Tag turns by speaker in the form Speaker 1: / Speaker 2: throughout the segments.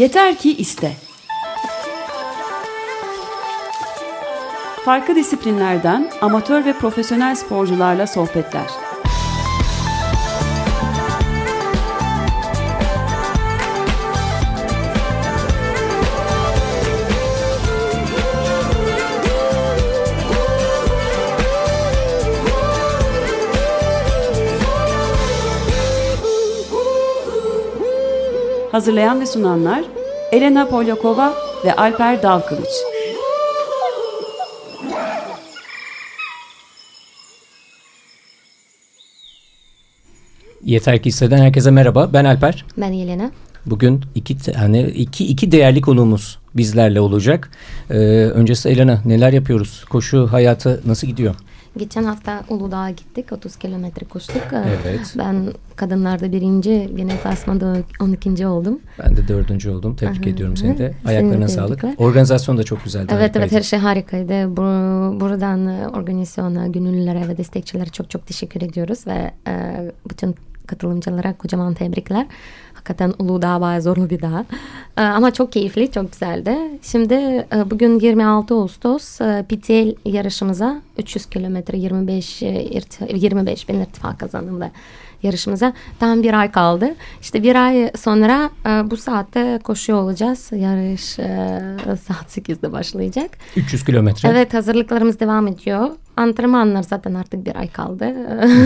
Speaker 1: Yeter ki iste. Farklı disiplinlerden amatör ve profesyonel sporcularla sohbetler. Hazırlayan ve sunanlar Elena Polyakova ve Alper Dalkılıç.
Speaker 2: Yeter ki hisseden herkese merhaba. Ben Alper.
Speaker 3: Ben Yelena.
Speaker 2: Bugün iki hani iki iki değerli konuğumuz bizlerle olacak. Ee, öncesi Elena neler yapıyoruz? Koşu hayatı nasıl gidiyor?
Speaker 3: Geçen hafta Uludağ'a gittik. 30 kilometre koştuk.
Speaker 2: Evet.
Speaker 3: Ben kadınlarda birinci, genel klasmanda 12. oldum.
Speaker 2: Ben de dördüncü oldum. Tebrik Aha. ediyorum seni de. Ayaklarına
Speaker 3: seni
Speaker 2: sağlık. Organizasyon da çok güzeldi.
Speaker 3: Evet harikaydı. evet her şey harikaydı. Bu, buradan organizasyona, gönüllülere ve destekçilere çok çok teşekkür ediyoruz ve e, bütün katılımcılara kocaman tebrikler. Hakikaten Uludağ bayağı zorlu bir dağ. Ee, ama çok keyifli, çok güzeldi. Şimdi e, bugün 26 Ağustos e, PTL yarışımıza 300 kilometre 25 25 bin irtifa kazandım ve yarışımıza. Tam bir ay kaldı. İşte bir ay sonra e, bu saatte koşuyor olacağız. Yarış e, saat 8'de başlayacak.
Speaker 2: 300 kilometre.
Speaker 3: Evet hazırlıklarımız devam ediyor. Antrenmanlar zaten artık bir ay kaldı.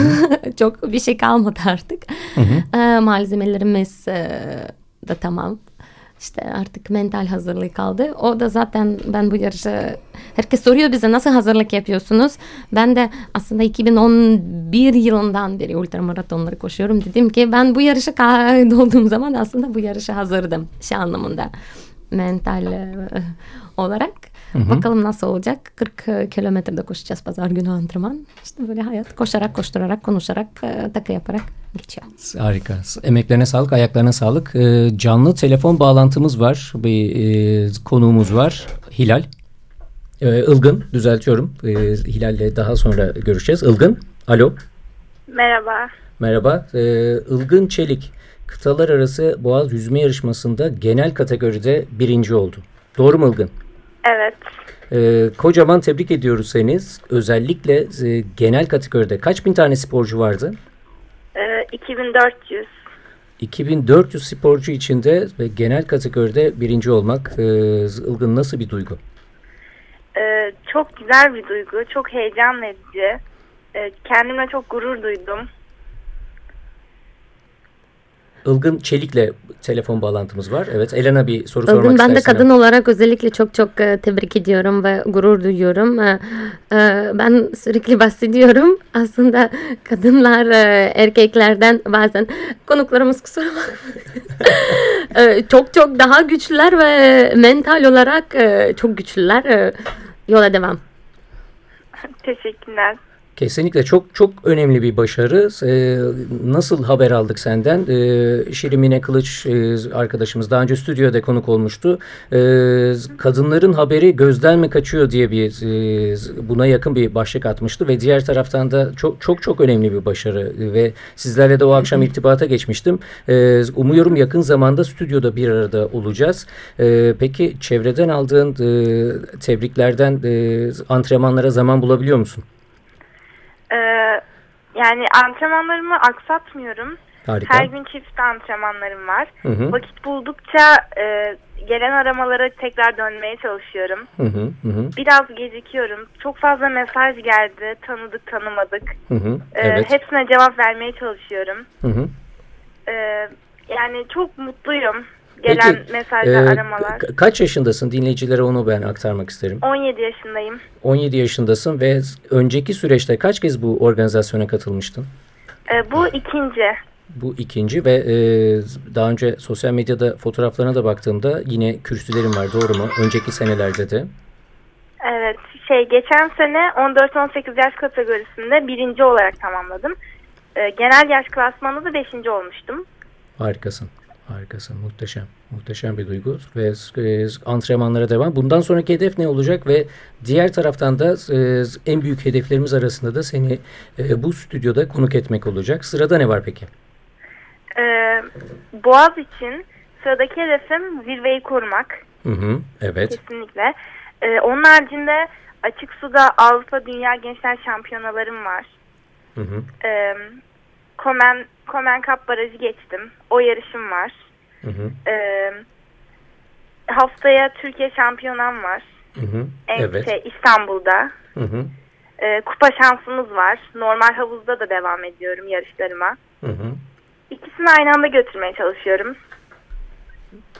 Speaker 3: Çok bir şey kalmadı artık. Hı hı. E, malzemelerimiz e, da tamam. İşte artık mental hazırlığı kaldı. O da zaten ben bu yarışı herkes soruyor bize nasıl hazırlık yapıyorsunuz? Ben de aslında 2011 yılından beri ultramaratonları koşuyorum. Dedim ki ben bu yarışa kaydolduğum zaman aslında bu yarışa hazırdım şey anlamında mental e, olarak. Hı hı. Bakalım nasıl olacak. 40 e, kilometrede koşacağız pazar günü antrenman. İşte böyle hayat koşarak, koşturarak, konuşarak, e, takı yaparak geçiyor.
Speaker 2: Harika. Emeklerine sağlık, ayaklarına sağlık. E, canlı telefon bağlantımız var. Bir konuğumuz var. Hilal. Ilgın, düzeltiyorum. Hilal'le daha sonra görüşeceğiz. Ilgın, alo.
Speaker 4: Merhaba.
Speaker 2: Merhaba. Ilgın Çelik, kıtalar arası Boğaz yüzme yarışmasında genel kategoride birinci oldu. Doğru mu Ilgın?
Speaker 4: Evet.
Speaker 2: Ee, kocaman tebrik ediyoruz seni. Özellikle e, genel kategoride kaç bin tane sporcu vardı?
Speaker 4: Ee, 2400.
Speaker 2: 2400 sporcu içinde ve genel kategoride birinci olmak e, Ilgın nasıl bir duygu?
Speaker 4: Ee, çok güzel bir duygu. Çok heyecan verici. Ee, kendime çok gurur duydum.
Speaker 2: Ilgın Çelik'le telefon bağlantımız var. Evet Elena bir soru
Speaker 3: Ilgın,
Speaker 2: sormak
Speaker 3: Ben de kadın olarak özellikle çok çok e, tebrik ediyorum ve gurur duyuyorum. E, e, ben sürekli bahsediyorum. Aslında kadınlar erkeklerden bazen konuklarımız kusura bakmayın. çok çok daha güçlüler ve mental olarak çok güçlüler. Yola devam.
Speaker 4: Teşekkürler.
Speaker 2: Kesinlikle çok çok önemli bir başarı. Ee, nasıl haber aldık senden? Ee, Şirimine Kılıç e, arkadaşımız daha önce stüdyoda konuk olmuştu. Ee, kadınların haberi gözden mi kaçıyor diye bir e, buna yakın bir başlık atmıştı ve diğer taraftan da çok çok çok önemli bir başarı ve sizlerle de o akşam irtibata geçmiştim. Ee, umuyorum yakın zamanda stüdyoda bir arada olacağız. Ee, peki çevreden aldığın e, tebriklerden antrenmanlara zaman bulabiliyor musun?
Speaker 4: Ee, yani antrenmanlarımı aksatmıyorum. Harika. Her gün çift antrenmanlarım var. Hı hı. Vakit buldukça e, gelen aramalara tekrar dönmeye çalışıyorum. Hı hı hı. Biraz gecikiyorum. Çok fazla mesaj geldi. Tanıdık tanımadık. Hı hı. E, evet. Hepsine cevap vermeye çalışıyorum. Hı hı. E, yani çok mutluyum gelen Peki, mesajlar, e, aramalar.
Speaker 2: Kaç yaşındasın? Dinleyicilere onu ben aktarmak isterim.
Speaker 4: 17 yaşındayım.
Speaker 2: 17 yaşındasın ve önceki süreçte kaç kez bu organizasyona katılmıştın?
Speaker 4: E, bu ikinci.
Speaker 2: Bu ikinci ve e, daha önce sosyal medyada fotoğraflarına da baktığımda yine kürsülerim var doğru mu? Önceki senelerde de.
Speaker 4: Evet şey geçen sene 14-18 yaş kategorisinde birinci olarak tamamladım. E, genel yaş klasmanında da beşinci olmuştum.
Speaker 2: Harikasın. Harikasın, muhteşem. Muhteşem bir duygu ve e, antrenmanlara devam. Bundan sonraki hedef ne olacak ve diğer taraftan da e, en büyük hedeflerimiz arasında da seni e, bu stüdyoda konuk etmek olacak. Sırada ne var peki?
Speaker 4: Ee, Boğaz için sıradaki hedefim zirveyi korumak.
Speaker 2: Hı hı, evet.
Speaker 4: Kesinlikle. Ee, onun haricinde açık suda Avrupa Dünya Gençler Şampiyonalarım var.
Speaker 2: Hı hı.
Speaker 4: Ee, Komen, Komen Cup barajı geçtim. O yarışım var.
Speaker 2: Hı hı.
Speaker 4: Ee, haftaya Türkiye şampiyonam var.
Speaker 2: Hı hı. Evet.
Speaker 4: şey, İstanbul'da.
Speaker 2: Hı hı.
Speaker 4: Ee, kupa şansımız var. Normal havuzda da devam ediyorum yarışlarıma.
Speaker 2: Hı hı.
Speaker 4: İkisini aynı anda götürmeye çalışıyorum.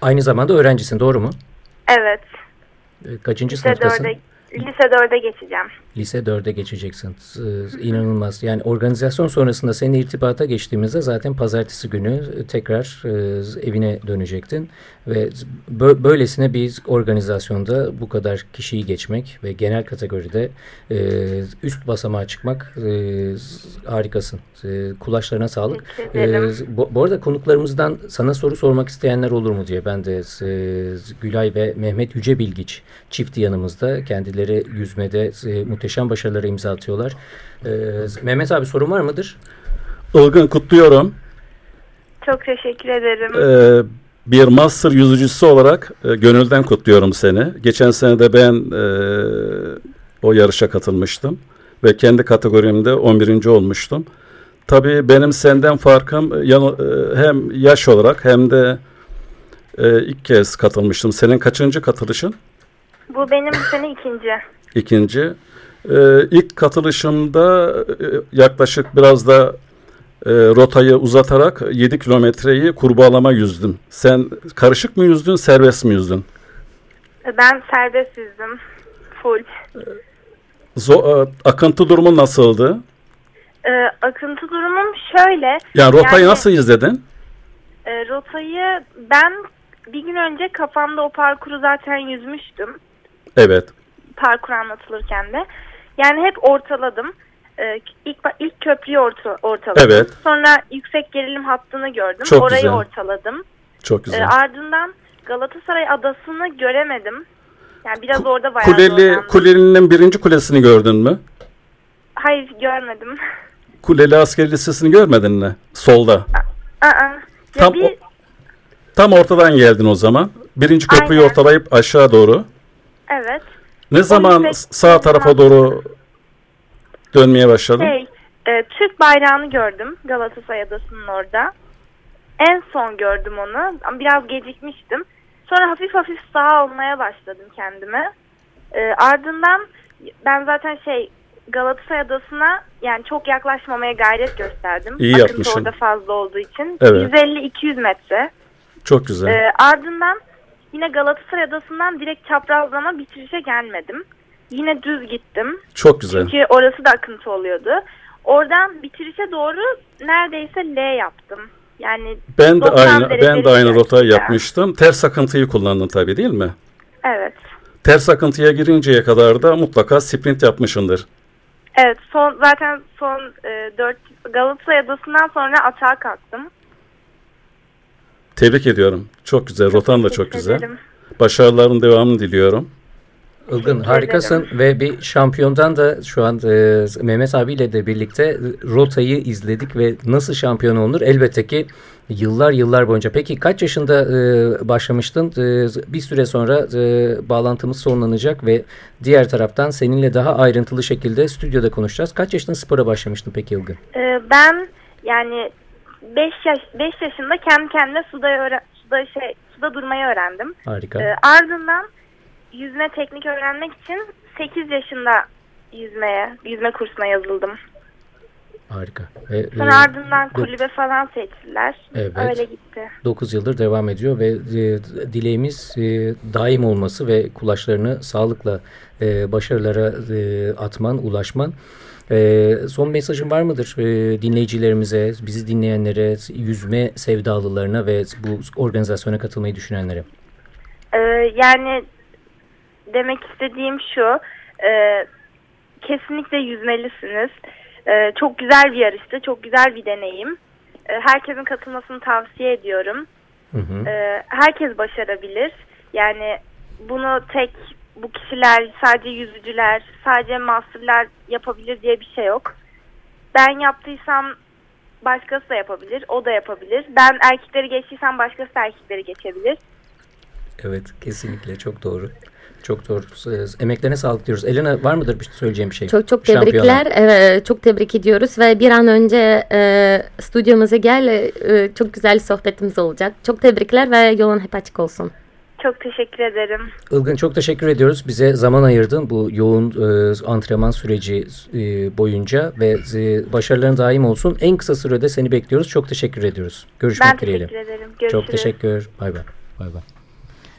Speaker 2: Aynı zamanda öğrencisin doğru mu?
Speaker 4: Evet.
Speaker 2: E, Kaçıncı
Speaker 4: Lise
Speaker 2: sınıftasın?
Speaker 4: 4'e lise 4'e geçeceğim.
Speaker 2: Lise 4'e geçeceksin. İnanılmaz. Yani organizasyon sonrasında seninle irtibata geçtiğimizde zaten pazartesi günü e, tekrar e, evine dönecektin. Ve bö- böylesine bir organizasyonda bu kadar kişiyi geçmek ve genel kategoride e, üst basamağa çıkmak harikasın. Kulaçlarına sağlık. Bu, arada konuklarımızdan sana soru sormak isteyenler olur mu diye ben de Gülay ve Mehmet Yücebilgiç çifti yanımızda. Kendileri yüzmede e, muhteşem başarılara imza atıyorlar. E, Mehmet abi sorun var mıdır?
Speaker 5: Ilgın kutluyorum.
Speaker 4: Çok teşekkür ederim.
Speaker 5: Ee, bir master yüzücüsü olarak e, gönülden kutluyorum seni. Geçen sene de ben e, o yarışa katılmıştım ve kendi kategorimde 11. olmuştum. Tabii benim senden farkım e, yan- e, hem yaş olarak hem de e, ilk kez katılmıştım. Senin kaçıncı katılışın?
Speaker 4: Bu benim bu sene ikinci.
Speaker 5: İkinci. Ee, ilk katılışımda e, yaklaşık biraz da e, rotayı uzatarak 7 kilometreyi kurbağalama yüzdüm. Sen karışık mı yüzdün, serbest mi yüzdün?
Speaker 4: Ben serbest yüzdüm. Full.
Speaker 5: Zo- e, akıntı durumu nasıldı?
Speaker 4: Ee, akıntı durumum şöyle.
Speaker 5: Yani rotayı
Speaker 4: Yani-
Speaker 5: nasıl izledin?
Speaker 4: E, rotayı ben bir gün önce kafamda o parkuru zaten yüzmüştüm.
Speaker 5: Evet.
Speaker 4: Parkur anlatılırken de. Yani hep ortaladım. Ee, ilk ilk köprüyü orta, ortaladım.
Speaker 5: Evet.
Speaker 4: Sonra yüksek gerilim hattını gördüm.
Speaker 5: Çok
Speaker 4: Orayı
Speaker 5: güzel.
Speaker 4: ortaladım.
Speaker 5: Çok
Speaker 4: Ee,
Speaker 5: güzel.
Speaker 4: ardından Galatasaray adasını göremedim. Yani biraz orada bayağı
Speaker 5: Kuleli. Kuleli'nin birinci kulesini gördün mü?
Speaker 4: Hayır görmedim.
Speaker 5: Kuleli Askeri Lisesi'ni görmedin mi? Solda.
Speaker 4: Aa,
Speaker 5: Tam
Speaker 4: bir,
Speaker 5: o- Tam ortadan geldin o zaman. Birinci köprüyü
Speaker 4: Aynen.
Speaker 5: ortalayıp aşağı doğru.
Speaker 4: evet.
Speaker 5: Ne zaman
Speaker 4: yüksek
Speaker 5: sağ tarafa doğru dönmeye başladın?
Speaker 4: Şey, e, Türk bayrağını gördüm Galatasaray Adası'nın orada. En son gördüm onu. Biraz gecikmiştim. Sonra hafif hafif sağa olmaya başladım kendime. E, ardından ben zaten şey Galatasaray Adası'na yani çok yaklaşmamaya gayret gösterdim.
Speaker 5: İyi
Speaker 4: Akıntı
Speaker 5: yapmışsın.
Speaker 4: orada fazla olduğu için.
Speaker 5: Evet.
Speaker 4: 150-200 metre.
Speaker 5: Çok güzel.
Speaker 4: E, ardından yine Galatasaray Adası'ndan direkt çaprazlama bitirişe gelmedim. Yine düz gittim.
Speaker 5: Çok güzel.
Speaker 4: Çünkü orası da akıntı oluyordu. Oradan bitirişe doğru neredeyse L yaptım. Yani
Speaker 5: Ben de
Speaker 4: 90
Speaker 5: aynı ben de aynı rotayı yapmıştım. Ters akıntıyı kullandın tabii değil mi?
Speaker 4: evet.
Speaker 5: Ters akıntıya girinceye kadar da mutlaka sprint yapmışındır.
Speaker 4: Evet son zaten son e, 4 Galatasaray Adası'ndan sonra atağa kalktım.
Speaker 5: Tebrik ediyorum. Çok güzel. Rotan da çok güzel.
Speaker 4: ederim.
Speaker 5: Başarıların devamını diliyorum.
Speaker 2: Ilgın harikasın ve bir şampiyondan da şu an e, Mehmet abiyle de birlikte rotayı izledik ve nasıl şampiyon olunur elbette ki yıllar yıllar boyunca. Peki kaç yaşında e, başlamıştın? E, bir süre sonra e, bağlantımız sonlanacak ve diğer taraftan seninle daha ayrıntılı şekilde stüdyoda konuşacağız. Kaç yaşında spora başlamıştın peki Ilgın?
Speaker 4: E, ben yani 5 yaş 5 yaşında kendi kendime suda öğren, suda şey suda durmayı öğrendim.
Speaker 2: Harika.
Speaker 4: E, ardından yüzme teknik öğrenmek için 8 yaşında yüzmeye, yüzme kursuna yazıldım.
Speaker 2: Harika. Ve,
Speaker 4: Sonra
Speaker 2: e,
Speaker 4: ardından kulübe falan seçtiler.
Speaker 2: Evet.
Speaker 4: Öyle gitti.
Speaker 2: 9 yıldır devam ediyor ve e, dileğimiz e, daim olması ve kulaçlarını sağlıkla e, başarılara e, atman, ulaşman. E, son mesajın var mıdır e, dinleyicilerimize, bizi dinleyenlere, yüzme sevdalılarına ve bu organizasyona katılmayı düşünenlere?
Speaker 4: Ee, yani demek istediğim şu, e, kesinlikle yüzmelisiniz. E, çok güzel bir yarıştı, çok güzel bir deneyim. E, herkesin katılmasını tavsiye ediyorum.
Speaker 2: Hı hı.
Speaker 4: E, herkes başarabilir. Yani bunu tek bu kişiler, sadece yüzücüler, sadece masterlar yapabilir diye bir şey yok. Ben yaptıysam başkası da yapabilir. O da yapabilir. Ben erkekleri geçtiysem başkası da erkekleri geçebilir.
Speaker 2: Evet kesinlikle çok doğru. Çok doğru. Emeklerine sağlık diyoruz. Elena var mıdır bir söyleyeceğim bir şey?
Speaker 3: Çok çok tebrikler. Evet, çok tebrik ediyoruz ve bir an önce e, stüdyomuza gel. E, çok güzel sohbetimiz olacak. Çok tebrikler ve yolun hep açık olsun.
Speaker 4: Çok teşekkür ederim.
Speaker 2: Ilgın çok teşekkür ediyoruz. Bize zaman ayırdın bu yoğun e, antrenman süreci e, boyunca ve e, başarıların daim olsun. En kısa sürede seni bekliyoruz. Çok teşekkür ediyoruz. Görüşmek ben dileğiyle.
Speaker 4: Ben teşekkür ederim. Görüşürüz.
Speaker 2: Çok teşekkür. Bay bay. Bay bay.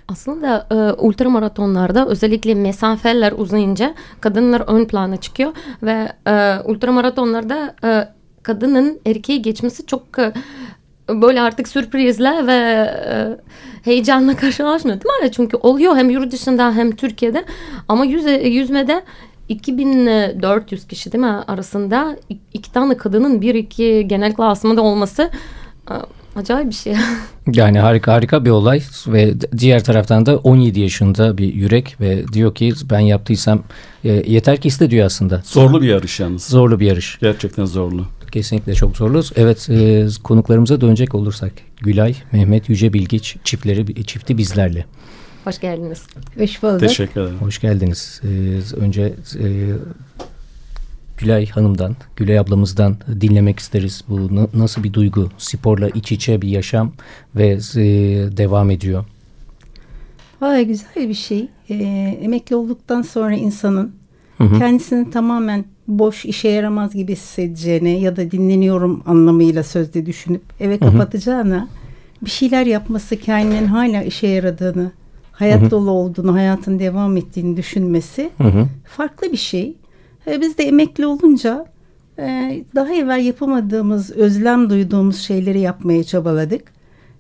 Speaker 3: Aslında e, ultramaratonlarda özellikle mesafeler uzayınca kadınlar ön plana çıkıyor ve e, ultramaratonlarda e, kadının erkeği geçmesi çok e, böyle artık sürprizle ve e, heyecanla karşılaşmıyor değil mi? Çünkü oluyor hem yurt dışında hem Türkiye'de ama yüze, yüzmede 2400 kişi değil mi arasında iki tane kadının bir iki genel klasmanda olması e, acayip bir şey.
Speaker 2: yani harika harika bir olay ve diğer taraftan da 17 yaşında bir yürek ve diyor ki ben yaptıysam e, yeter ki iste diyor aslında.
Speaker 5: Zorlu bir yarış yalnız.
Speaker 2: Zorlu bir yarış.
Speaker 5: Gerçekten zorlu.
Speaker 2: Kesinlikle çok zorlu. Evet e, konuklarımıza dönecek olursak Gülay, Mehmet Yüce Bilgiç çiftleri çifti bizlerle.
Speaker 3: Hoş geldiniz.
Speaker 6: Hoş bulduk.
Speaker 5: Teşekkür ederim.
Speaker 2: Hoş geldiniz. Ee, önce e, Gülay Hanım'dan, Gülay ablamızdan dinlemek isteriz. Bu nasıl bir duygu? Sporla iç içe bir yaşam ve e, devam ediyor.
Speaker 6: Vay güzel bir şey. E, emekli olduktan sonra insanın hı hı. kendisini tamamen boş işe yaramaz gibi hissedeceğine ya da dinleniyorum anlamıyla sözde düşünüp eve kapatacağına hı hı. bir şeyler yapması kendinin hala işe yaradığını, hayat hı hı. dolu olduğunu, hayatın devam ettiğini düşünmesi hı hı. farklı bir şey. E, biz de emekli olunca e, daha evvel yapamadığımız, özlem duyduğumuz şeyleri yapmaya çabaladık.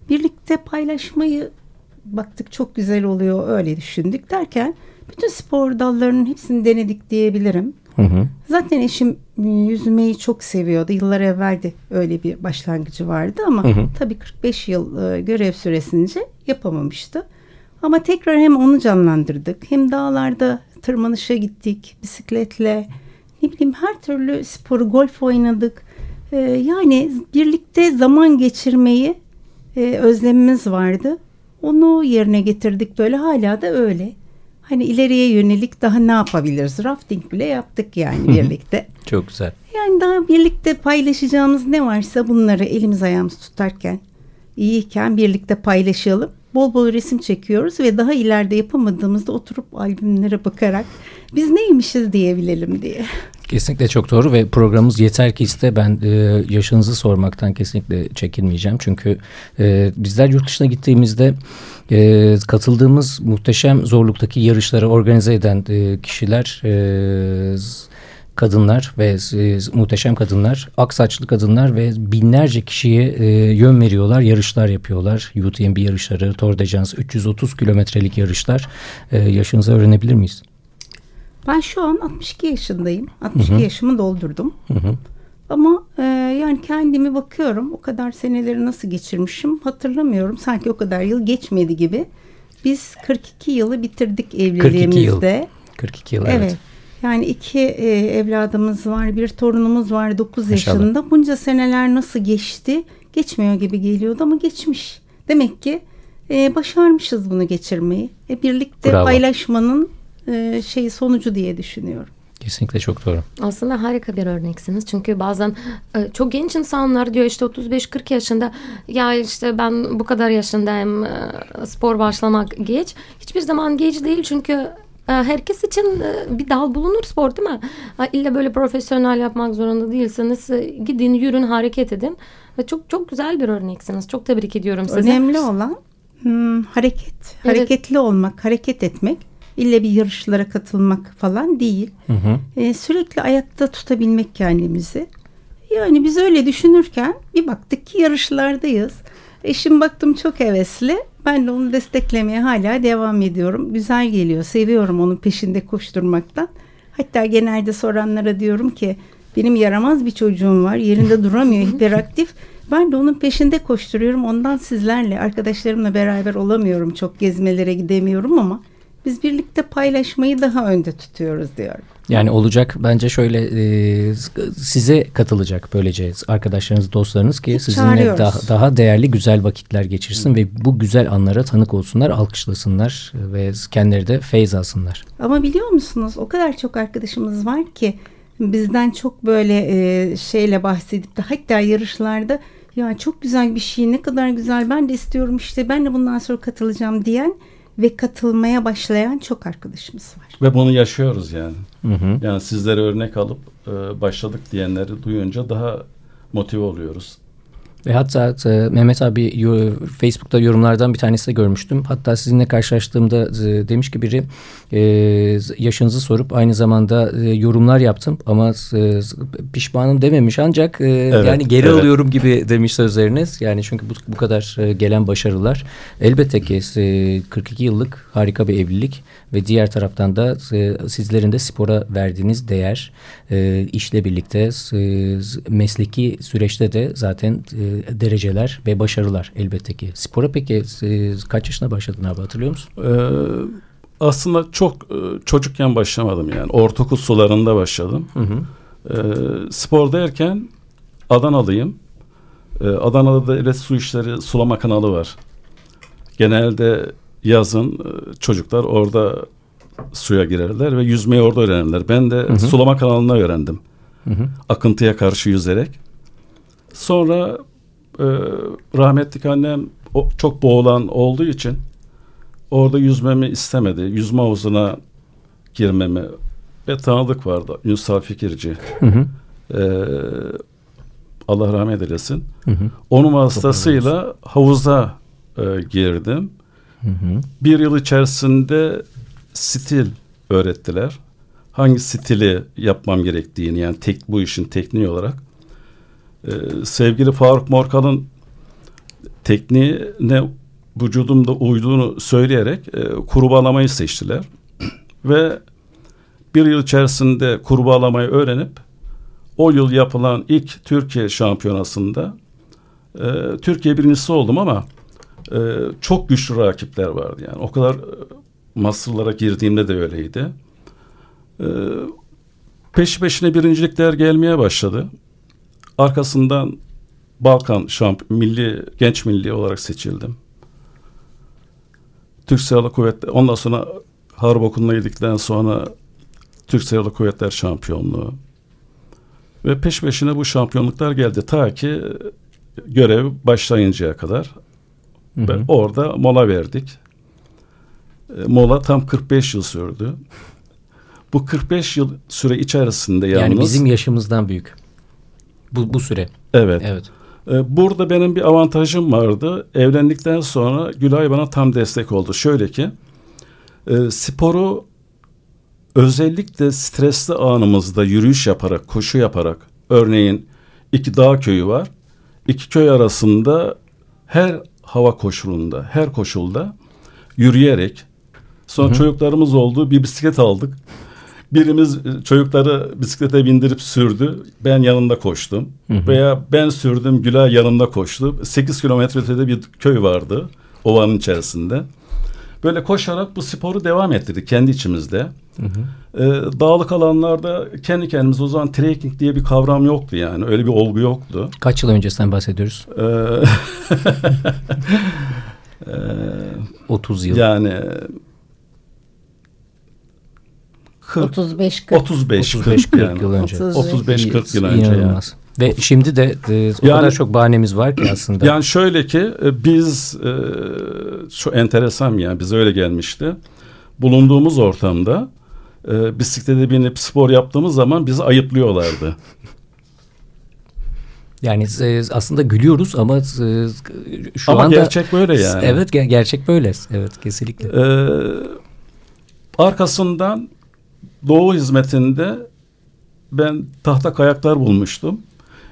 Speaker 6: Birlikte paylaşmayı baktık çok güzel oluyor öyle düşündük derken bütün spor dallarının hepsini denedik diyebilirim. Hı hı. Zaten eşim ıı, yüzmeyi çok seviyordu. Yıllar evveldi öyle bir başlangıcı vardı ama hı hı. tabii 45 yıl ıı, görev süresince yapamamıştı. Ama tekrar hem onu canlandırdık hem dağlarda tırmanışa gittik bisikletle ne bileyim her türlü sporu golf oynadık. Ee, yani birlikte zaman geçirmeyi e, özlemimiz vardı. Onu yerine getirdik böyle hala da öyle. Hani ileriye yönelik daha ne yapabiliriz? Rafting bile yaptık yani birlikte.
Speaker 2: Çok güzel.
Speaker 6: Yani daha birlikte paylaşacağımız ne varsa bunları elimiz ayağımız tutarken iyiyken birlikte paylaşalım bol bol resim çekiyoruz ve daha ileride yapamadığımızda oturup albümlere bakarak biz neymişiz diyebilelim diye.
Speaker 2: Kesinlikle çok doğru ve programımız yeter ki iste ben e, yaşınızı sormaktan kesinlikle çekinmeyeceğim. Çünkü e, bizler yurt dışına gittiğimizde e, katıldığımız muhteşem zorluktaki yarışları organize eden e, kişiler e, kadınlar ve e, muhteşem kadınlar, ak saçlı kadınlar ve binlerce kişiye e, yön veriyorlar, yarışlar yapıyorlar. UTMB yarışları, Tour de France 330 kilometrelik yarışlar. E, yaşınızı öğrenebilir miyiz?
Speaker 6: Ben şu an 62 yaşındayım. 62 Hı-hı. yaşımı doldurdum. Hı-hı. Ama e, yani kendimi bakıyorum o kadar seneleri nasıl geçirmişim hatırlamıyorum. Sanki o kadar yıl geçmedi gibi. Biz 42 yılı bitirdik evliliğimizde.
Speaker 2: 42 yıl. 42 yıl evet. evet.
Speaker 6: Yani iki e, evladımız var, bir torunumuz var 9 yaşında. Bunca seneler nasıl geçti? Geçmiyor gibi geliyordu ama geçmiş. Demek ki e, başarmışız bunu geçirmeyi. E, birlikte Bravo. paylaşmanın e, şeyi sonucu diye düşünüyorum.
Speaker 2: Kesinlikle çok doğru.
Speaker 3: Aslında harika bir örneksiniz. Çünkü bazen e, çok genç insanlar diyor işte 35-40 yaşında ya işte ben bu kadar yaşındayım e, spor başlamak geç. Hiçbir zaman geç değil çünkü herkes için e, bir dal bulunur spor değil mi? İlla böyle profesyonel yapmak zorunda değilsiniz. E, gidin, yürün, hareket edin. Çok çok güzel bir örneksiniz. Çok tebrik ediyorum sizi.
Speaker 6: Önemli olan hmm, hareket, evet. hareketli olmak, hareket etmek. İlle bir yarışlara katılmak falan değil. Hı hı. Ee, sürekli ayakta tutabilmek kendimizi. Yani biz öyle düşünürken bir baktık ki yarışlardayız. Eşim baktım çok hevesli. Ben de onu desteklemeye hala devam ediyorum. Güzel geliyor. Seviyorum onun peşinde koşturmaktan. Hatta genelde soranlara diyorum ki benim yaramaz bir çocuğum var. Yerinde duramıyor, hiperaktif. Ben de onun peşinde koşturuyorum. Ondan sizlerle, arkadaşlarımla beraber olamıyorum. Çok gezmelere gidemiyorum ama biz birlikte paylaşmayı daha önde tutuyoruz diyorum.
Speaker 2: Yani olacak bence şöyle e, size katılacak böylece arkadaşlarınız, dostlarınız ki sizinle daha, daha değerli güzel vakitler geçirsin ve bu güzel anlara tanık olsunlar, alkışlasınlar ve kendileri de feyz alsınlar.
Speaker 6: Ama biliyor musunuz o kadar çok arkadaşımız var ki bizden çok böyle e, şeyle bahsedip de hatta yarışlarda ya çok güzel bir şey ne kadar güzel ben de istiyorum işte ben de bundan sonra katılacağım diyen ve katılmaya başlayan çok arkadaşımız var.
Speaker 5: Ve bunu yaşıyoruz yani. Hı. Yani sizlere örnek alıp e, başladık diyenleri duyunca daha motive oluyoruz.
Speaker 2: Ve hatta e, Mehmet abi Facebook'ta yorumlardan bir tanesi de görmüştüm. Hatta sizinle karşılaştığımda e, demiş ki biri e, yaşınızı sorup aynı zamanda e, yorumlar yaptım ama e, pişmanım dememiş ancak e, evet, yani geri evet. alıyorum gibi demiş sözleriniz. Yani çünkü bu, bu kadar e, gelen başarılar elbette ki e, 42 yıllık harika bir evlilik ve diğer taraftan da e, sizlerin de spora verdiğiniz değer e, işle birlikte e, mesleki süreçte de zaten e, dereceler ve başarılar elbette ki. Spora peki e, kaç yaşına başladın abi hatırlıyor musun?
Speaker 5: Ee, aslında çok e, çocukken başlamadım yani. Ortaokul sularında başladım. Hı hı. E, spor derken Adanalıyım. E, Adana'da devlet su işleri sulama kanalı var. Genelde yazın e, çocuklar orada suya girerler ve yüzmeyi orada öğrenirler. Ben de hı hı. sulama kanalında öğrendim. Hı hı. Akıntıya karşı yüzerek. Sonra e, rahmetlik annem o, çok boğulan olduğu için orada yüzmemi istemedi. Yüzme havuzuna girmemi ve tanıdık vardı. Ünsal Fikirci. Hı hı. Ee, Allah rahmet eylesin. Hı hı. Onun vasıtasıyla havuza e, girdim. Hı hı. Bir yıl içerisinde stil öğrettiler. Hangi stili yapmam gerektiğini yani tek bu işin tekniği olarak. Ee, sevgili Faruk Morkal'ın tekniğine vücudumda uyduğunu söyleyerek e, kurbağalamayı seçtiler. Ve bir yıl içerisinde kurbağalamayı öğrenip o yıl yapılan ilk Türkiye şampiyonasında e, Türkiye birincisi oldum ama e, çok güçlü rakipler vardı yani. O kadar e, Mısırlara girdiğimde de öyleydi. E, peş peşine birincilikler gelmeye başladı. Arkasından Balkan şamp milli genç milli olarak seçildim. Türk Silahlı Kuvvetler ondan sonra Harp Okulu'na girdikten sonra Türk Silahlı Kuvvetler şampiyonluğu ve peş peşine bu şampiyonluklar geldi ta ki görev başlayıncaya kadar. Hı hı. Ve orada mola verdik. E, mola tam 45 yıl sürdü. Bu 45 yıl süre içerisinde yalnız...
Speaker 2: Yani bizim yaşımızdan büyük. Bu, bu süre.
Speaker 5: Evet. Evet. Ee, burada benim bir avantajım vardı. Evlendikten sonra Gülay bana tam destek oldu. Şöyle ki e, sporu özellikle stresli anımızda yürüyüş yaparak, koşu yaparak örneğin iki dağ köyü var. İki köy arasında her hava koşulunda, her koşulda yürüyerek sonra hı hı. çocuklarımız oldu bir bisiklet aldık. Birimiz e, çocukları bisiklete bindirip sürdü. Ben yanında koştum. Hı hı. Veya ben sürdüm Gülay yanında koştu. 8 kilometre ötede bir köy vardı ovanın içerisinde. Böyle koşarak bu sporu devam ettirdik kendi içimizde. Hı hı. Ee, dağlık alanlarda kendi kendimize o zaman trekking diye bir kavram yoktu yani. Öyle bir olgu yoktu.
Speaker 2: Kaç yıl öncesinden bahsediyoruz? Ee, 30 yıl.
Speaker 5: Yani
Speaker 6: 40, 35 40
Speaker 5: 35 40, 40 yani. yıl önce. 35 40 yıl önce
Speaker 2: İnanılmaz. yani. Ve şimdi de e, o yani, kadar çok bahanemiz var ki aslında.
Speaker 5: Yani şöyle ki e, biz e, şu enteresan yani bize öyle gelmişti. Bulunduğumuz ortamda e, bisiklete binip spor yaptığımız zaman bizi ayıplıyorlardı.
Speaker 2: Yani e, aslında gülüyoruz ama e, şu
Speaker 5: ama
Speaker 2: anda...
Speaker 5: gerçek böyle yani.
Speaker 2: Evet gerçek böyle. Evet kesinlikle. Ee,
Speaker 5: arkasından Doğu hizmetinde ben tahta kayaklar bulmuştum.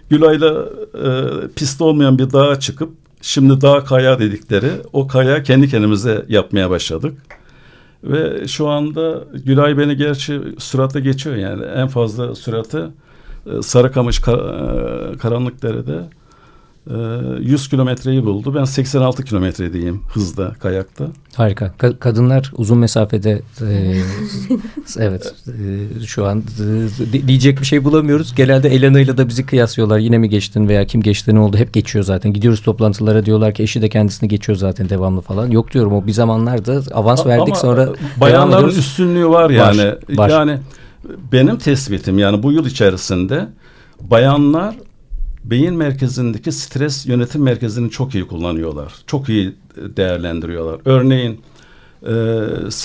Speaker 5: Gülay'la e, pist olmayan bir dağa çıkıp şimdi dağ kaya dedikleri o kaya kendi kendimize yapmaya başladık. Ve şu anda Gülay beni gerçi süratle geçiyor yani en fazla süratı e, Sarıkamış kar, e, Karanlıkdere'de 100 kilometreyi buldu. Ben 86 kilometredeyim hızda, kayakta.
Speaker 7: Harika. Ka- kadınlar uzun mesafede e, evet e, şu an e, diyecek bir şey bulamıyoruz. Genelde Elena ile de bizi kıyaslıyorlar. Yine mi geçtin veya kim geçti ne oldu? Hep geçiyor zaten. Gidiyoruz toplantılara diyorlar ki eşi de kendisini geçiyor zaten devamlı falan. Yok diyorum o bir zamanlarda avans verdik Ama sonra
Speaker 5: bayanların üstünlüğü var yani. Var, var. Yani benim tespitim yani bu yıl içerisinde bayanlar beyin merkezindeki stres yönetim merkezini çok iyi kullanıyorlar. Çok iyi değerlendiriyorlar. Örneğin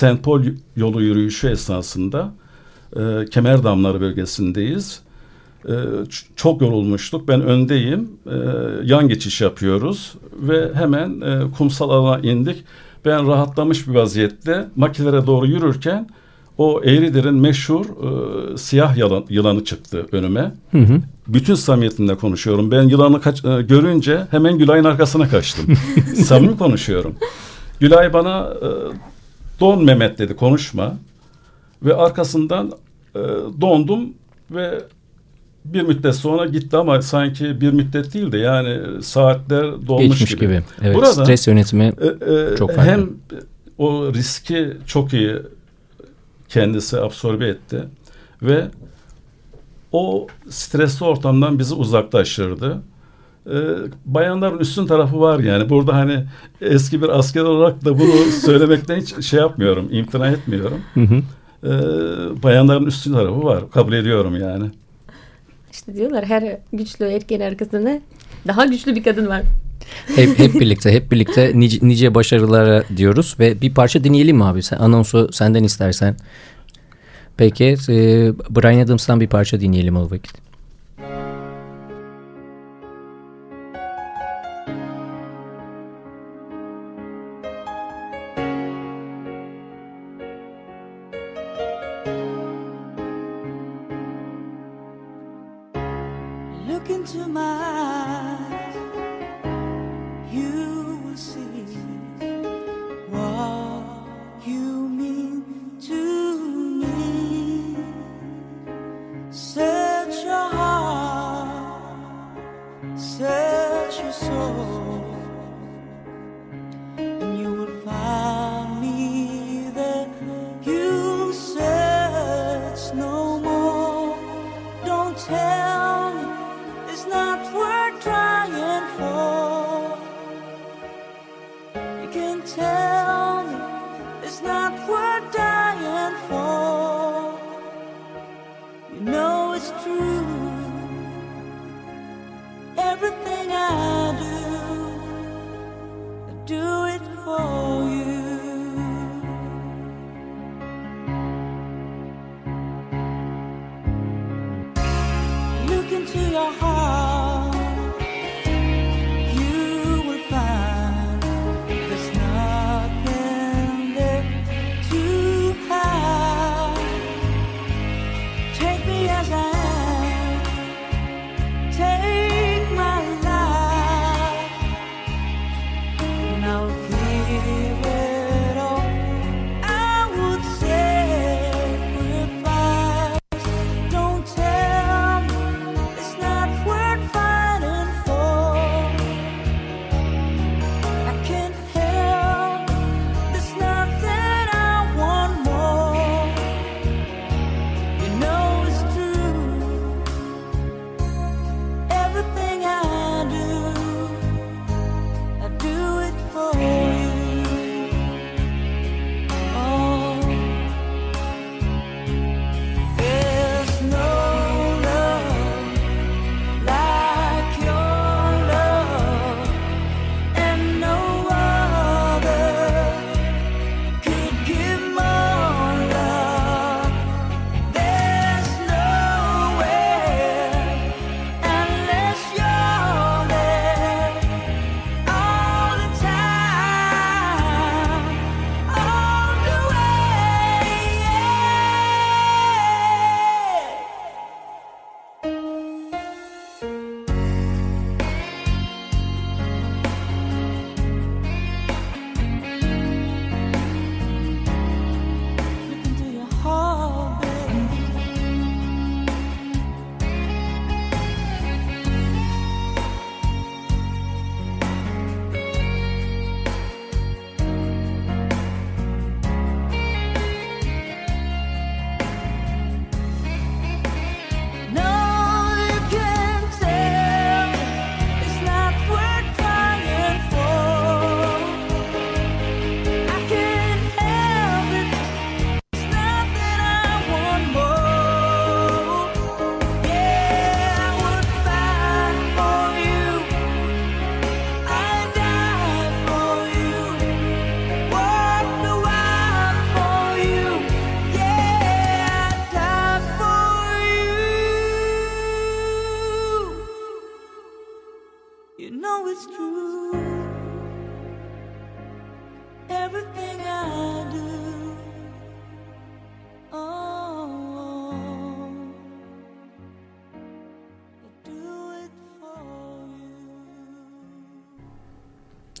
Speaker 5: e. Paul yolu yürüyüşü esnasında e, Kemer Damları bölgesindeyiz. E, çok yorulmuştuk. Ben öndeyim. E, yan geçiş yapıyoruz ve hemen e, kumsal alana indik. Ben rahatlamış bir vaziyette makinelere doğru yürürken o Eğridir'in meşhur e, siyah yılan, yılanı çıktı önüme. Hı hı. Bütün samimiyetimle konuşuyorum. Ben yılanı kaç, e, görünce hemen Gülay'ın arkasına kaçtım. Samimi konuşuyorum. Gülay bana e, don Mehmet dedi konuşma. Ve arkasından e, dondum ve bir müddet sonra gitti ama sanki bir müddet değil de yani saatler dolmuş Geçmiş gibi. gibi.
Speaker 7: Evet, Burada stres yönetimi e, e, çok farklı.
Speaker 5: Hem o riski çok iyi kendisi absorbe etti ve o stresli ortamdan bizi uzaklaştırdı. Ee, bayanların üstün tarafı var yani. Burada hani eski bir asker olarak da bunu söylemekten hiç şey yapmıyorum, imtina etmiyorum. Ee, bayanların üstün tarafı var. Kabul ediyorum yani.
Speaker 3: İşte diyorlar her güçlü erkeğin arkasında daha güçlü bir kadın var.
Speaker 7: Hep, hep birlikte hep birlikte nice, nice başarılara diyoruz ve bir parça dinleyelim mi abi? Sen, anonsu senden istersen. Peki e, Brian Adams'tan bir parça dinleyelim o vakit.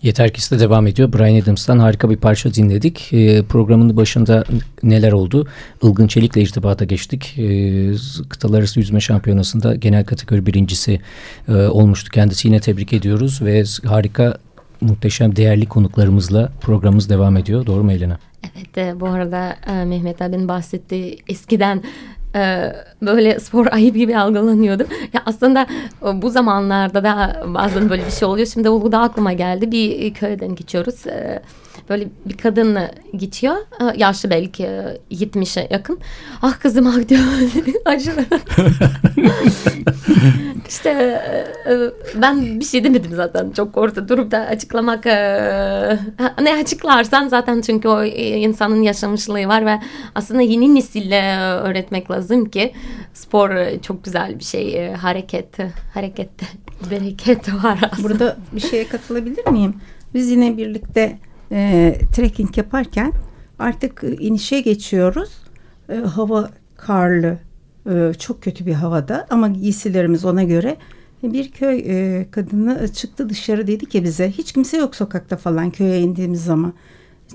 Speaker 2: Yeter ki de devam ediyor. Brian Adams'tan harika bir parça dinledik. E, programın başında neler oldu? Ilgın Çelik'le irtibata geçtik. E, kıtalar arası yüzme şampiyonasında genel kategori birincisi e, olmuştu. Kendisi yine tebrik ediyoruz ve harika muhteşem değerli konuklarımızla programımız devam ediyor. Doğru mu Elena?
Speaker 3: Evet e, bu arada e, Mehmet abinin bahsettiği eskiden e, böyle spor ayıp gibi algılanıyordu. Ya aslında e, bu zamanlarda da bazen böyle bir şey oluyor. Şimdi Uludağ aklıma geldi. Bir köyden geçiyoruz. E, böyle bir kadın geçiyor. Yaşlı belki 70'e yakın. Ah kızım ah diyor. Acılı. işte ben bir şey demedim zaten. Çok orada durup da açıklamak ne açıklarsan zaten çünkü o insanın yaşamışlığı var ve aslında yeni nesille öğretmek lazım ki spor çok güzel bir şey. Hareket, harekette bereket var aslında.
Speaker 6: Burada bir şeye katılabilir miyim? Biz yine birlikte e, trekking yaparken artık inişe geçiyoruz. E, hava karlı, e, çok kötü bir havada ama giysilerimiz ona göre. Bir köy e, kadını çıktı dışarı dedi ki bize hiç kimse yok sokakta falan köye indiğimiz zaman.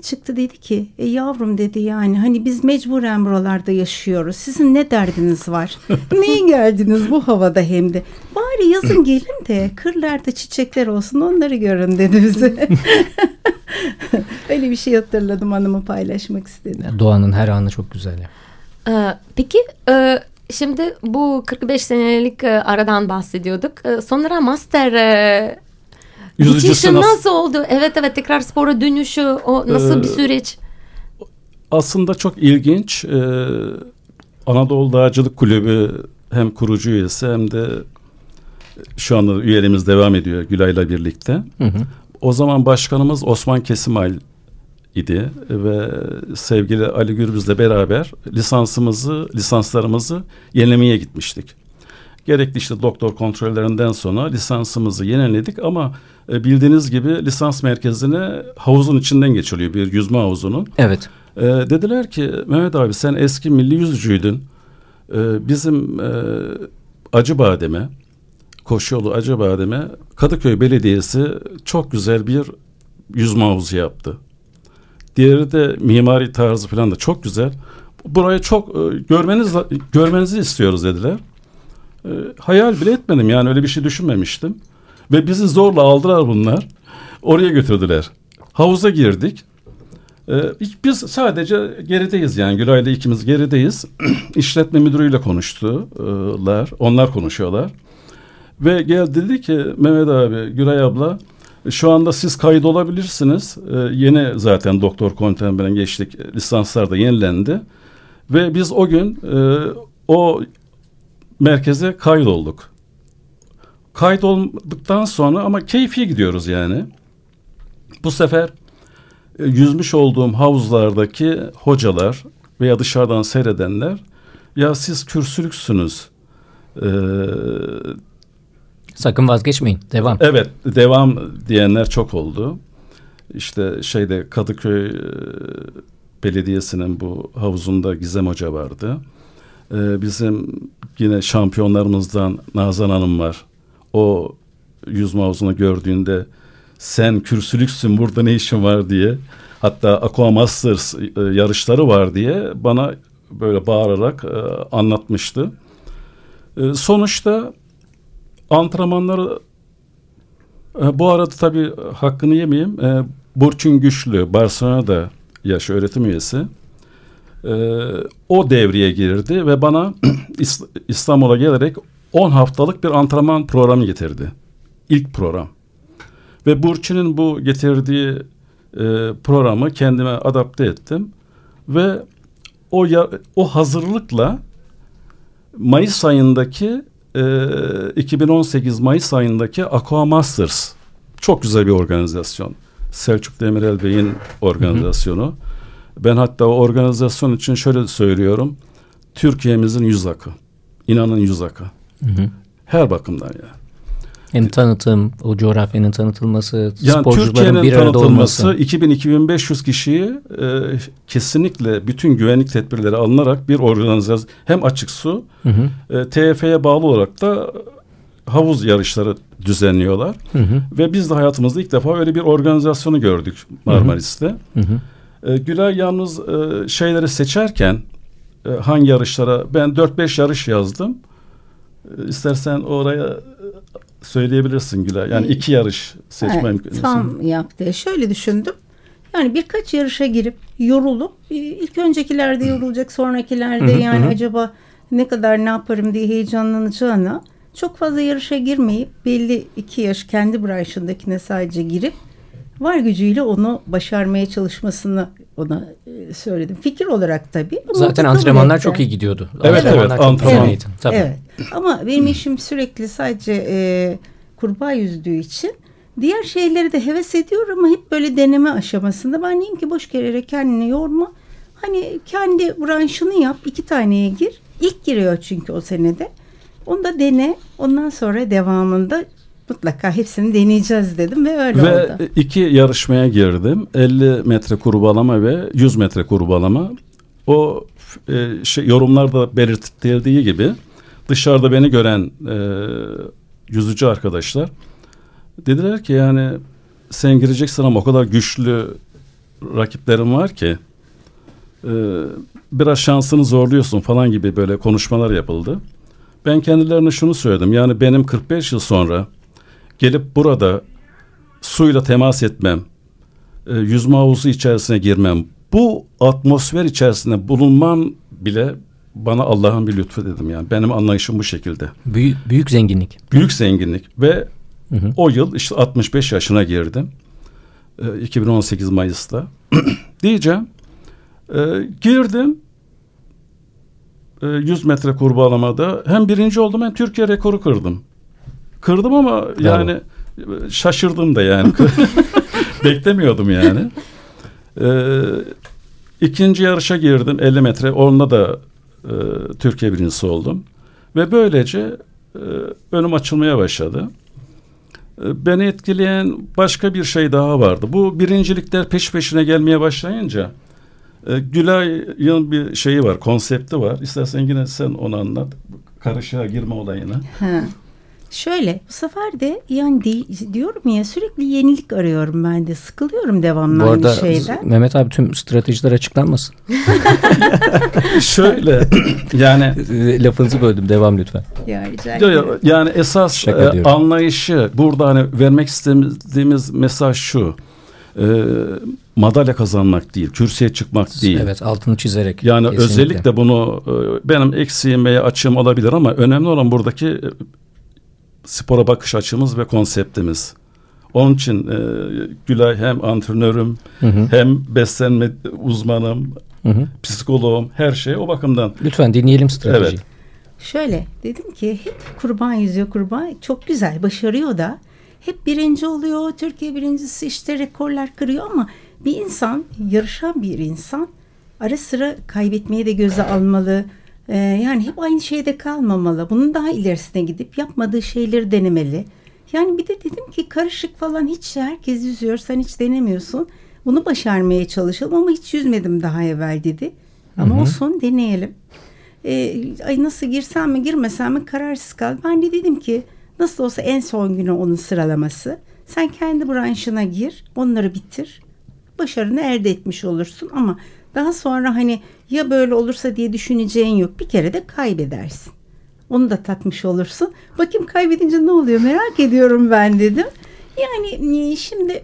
Speaker 6: Çıktı dedi ki e yavrum dedi yani hani biz mecburen buralarda yaşıyoruz. Sizin ne derdiniz var? Niye geldiniz bu havada hem de? Bari yazın gelin de kırlarda çiçekler olsun onları görün dedi bize. Öyle bir şey hatırladım hanımı paylaşmak istedim.
Speaker 2: Doğanın her anı çok güzel.
Speaker 3: Ee, peki e, şimdi bu 45 senelik e, aradan bahsediyorduk. E, sonra master Yüzücüsü nasıl... nasıl oldu? Evet evet tekrar spora dönüşü o nasıl ee, bir süreç?
Speaker 5: Aslında çok ilginç. Ee, Anadolu Dağcılık Kulübü hem kurucu üyesi hem de şu anda üyelerimiz devam ediyor Gülay'la birlikte. Hı hı. O zaman başkanımız Osman Kesimal idi ve sevgili Ali Gürbüz'le beraber lisansımızı, lisanslarımızı yenilemeye gitmiştik. Gerekli işte doktor kontrollerinden sonra lisansımızı yeniledik ama e, bildiğiniz gibi lisans merkezine havuzun içinden geçiliyor bir yüzme havuzunun.
Speaker 2: Evet.
Speaker 5: E, dediler ki Mehmet abi sen eski milli yüzücüydün. E, bizim e, Acıbadem'e Koşyolu Acıbadem'e Kadıköy Belediyesi çok güzel bir yüzme havuzu yaptı. Diğeri de mimari tarzı falan da çok güzel. Burayı çok e, görmeniz görmenizi istiyoruz dediler. E, hayal bile etmedim yani öyle bir şey düşünmemiştim. Ve bizi zorla aldılar bunlar. Oraya götürdüler. Havuza girdik. Ee, biz sadece gerideyiz yani Gülay'la ikimiz gerideyiz. İşletme müdürüyle konuştular. Onlar konuşuyorlar. Ve gel dedi ki Mehmet abi, Gülay abla şu anda siz kayıt olabilirsiniz. Ee, yeni zaten doktor kontenberen geçtik. Lisanslar da yenilendi. Ve biz o gün e, o merkeze kayıt olduk kaydolduktan sonra ama keyfi gidiyoruz yani. Bu sefer e, yüzmüş olduğum havuzlardaki hocalar veya dışarıdan seyredenler ya siz kürsülüksünüz. Ee,
Speaker 2: Sakın vazgeçmeyin. Devam.
Speaker 5: Evet, devam diyenler çok oldu. İşte şeyde Kadıköy Belediyesi'nin bu havuzunda Gizem Hoca vardı. Ee, bizim yine şampiyonlarımızdan Nazan Hanım var o yüzme havuzunu gördüğünde sen kürsülüksün burada ne işin var diye hatta Aqua Masters e, yarışları var diye bana böyle bağırarak e, anlatmıştı. E, sonuçta antrenmanları bu arada tabii hakkını yemeyeyim. Burçin Güçlü Barcelona'da yaş öğretim üyesi. O devreye girdi ve bana İstanbul'a gelerek 10 haftalık bir antrenman programı getirdi. İlk program. Ve Burçin'in bu getirdiği e, programı kendime adapte ettim. Ve o ya, o hazırlıkla Mayıs ayındaki e, 2018 Mayıs ayındaki Aqua Masters çok güzel bir organizasyon. Selçuk Demirel Bey'in organizasyonu. Hı hı. Ben hatta organizasyon için şöyle söylüyorum. Türkiye'mizin yüz akı. İnanın yüz akı. Hı hı. Her bakımdan ya.
Speaker 2: Hem tanıtım, o coğrafyanın tanıtılması, yani sporcuların bir arada olması.
Speaker 5: 2000-2500 kişiyi e, kesinlikle bütün güvenlik tedbirleri alınarak bir organizasyon hem açık su hı hı. E, TF'ye bağlı olarak da havuz yarışları düzenliyorlar. Hı hı. Ve biz de hayatımızda ilk defa öyle bir organizasyonu gördük Marmaris'te. Hı hı. E, Gülay yalnız e, şeyleri seçerken e, hangi yarışlara ben 4-5 yarış yazdım. E, istersen oraya e, söyleyebilirsin Gülay. Yani iki yarış seçme evet,
Speaker 6: imkanı. Tam yaptı. Şöyle düşündüm. Yani birkaç yarışa girip yorulup ilk öncekilerde yorulacak sonrakilerde yani acaba ne kadar ne yaparım diye heyecanlanacağına çok fazla yarışa girmeyip belli iki yaş kendi branşındakine sadece girip var gücüyle onu başarmaya çalışmasını ona e, söyledim. Fikir olarak tabii.
Speaker 2: Zaten antrenmanlar çok iyi gidiyordu.
Speaker 5: Evet evet antrenman.
Speaker 6: Evet, tabii. evet. Ama benim işim sürekli sadece e, kurbağa yüzdüğü için diğer şeyleri de heves ediyorum ama hep böyle deneme aşamasında. Ben diyeyim ki boş kerere kendini yorma. Hani kendi branşını yap. iki taneye gir. İlk giriyor çünkü o senede. Onu da dene. Ondan sonra devamında mutlaka hepsini deneyeceğiz dedim ve öyle
Speaker 5: ve
Speaker 6: oldu.
Speaker 5: Ve iki yarışmaya girdim. 50 metre kurbalama ve 100 metre kurbalama. O e, şey, yorumlarda belirtildiği gibi dışarıda beni gören e, yüzücü arkadaşlar dediler ki yani sen gireceksin ama o kadar güçlü rakiplerin var ki e, biraz şansını zorluyorsun falan gibi böyle konuşmalar yapıldı. Ben kendilerine şunu söyledim. Yani benim 45 yıl sonra gelip burada suyla temas etmem, e, yüzme havuzu içerisine girmem, bu atmosfer içerisinde bulunmam bile bana Allah'ın bir lütfu dedim yani. Benim anlayışım bu şekilde.
Speaker 2: Büyük, büyük zenginlik.
Speaker 5: Büyük zenginlik ve hı hı. o yıl işte 65 yaşına girdim. E, 2018 Mayıs'ta. Diyeceğim. E, girdim 100 e, metre kurbağalamada hem birinci oldum hem Türkiye rekoru kırdım. Kırdım ama yani e, şaşırdım da yani. Beklemiyordum yani. Ee, ikinci yarışa girdim 50 metre. Onda da e, Türkiye birincisi oldum. Ve böylece e, önüm açılmaya başladı. E, beni etkileyen başka bir şey daha vardı. Bu birincilikler peş peşine gelmeye başlayınca e, Gülay'ın bir şeyi var, konsepti var. İstersen yine sen onu anlat. Karışığa girme olayını.
Speaker 6: Ha. Şöyle bu sefer de yani de, diyorum ya sürekli yenilik arıyorum ben de sıkılıyorum devamlı Bu arada, aynı şeyden.
Speaker 2: Mehmet abi tüm stratejiler açıklanmasın.
Speaker 5: Şöyle yani
Speaker 2: lafınızı böldüm devam lütfen.
Speaker 6: Ya,
Speaker 5: yani esas e, anlayışı burada hani vermek istediğimiz mesaj şu e, madalya kazanmak değil, kürsüye çıkmak değil.
Speaker 2: Evet, altını çizerek.
Speaker 5: Yani kesinlikle. özellikle bunu e, benim eksiğim veya açığım olabilir ama önemli olan buradaki e, spora bakış açımız ve konseptimiz. Onun için e, Gülay hem antrenörüm hı hı. hem beslenme uzmanım, hı hı. psikoloğum her şey o bakımdan.
Speaker 2: Lütfen dinleyelim strateji. Evet.
Speaker 6: Şöyle dedim ki hep kurban yüzüyor kurban çok güzel başarıyor da hep birinci oluyor. Türkiye birincisi işte rekorlar kırıyor ama bir insan yarışan bir insan ara sıra kaybetmeyi de göze almalı. Ee, yani hep aynı şeyde kalmamalı. Bunun daha ilerisine gidip yapmadığı şeyleri denemeli. Yani bir de dedim ki karışık falan hiç herkes yüzüyor sen hiç denemiyorsun. Bunu başarmaya çalışalım ama hiç yüzmedim daha evvel dedi. Ama o son deneyelim. Ee, ay nasıl girsem mi girmesem mi kararsız kaldım. Ben de dedim ki Nasıl olsa en son günü onun sıralaması. Sen kendi branşına gir, onları bitir. Başarını elde etmiş olursun ama daha sonra hani ya böyle olursa diye düşüneceğin yok. Bir kere de kaybedersin. Onu da tatmış olursun. Bakayım kaybedince ne oluyor merak ediyorum ben dedim. Yani e, şimdi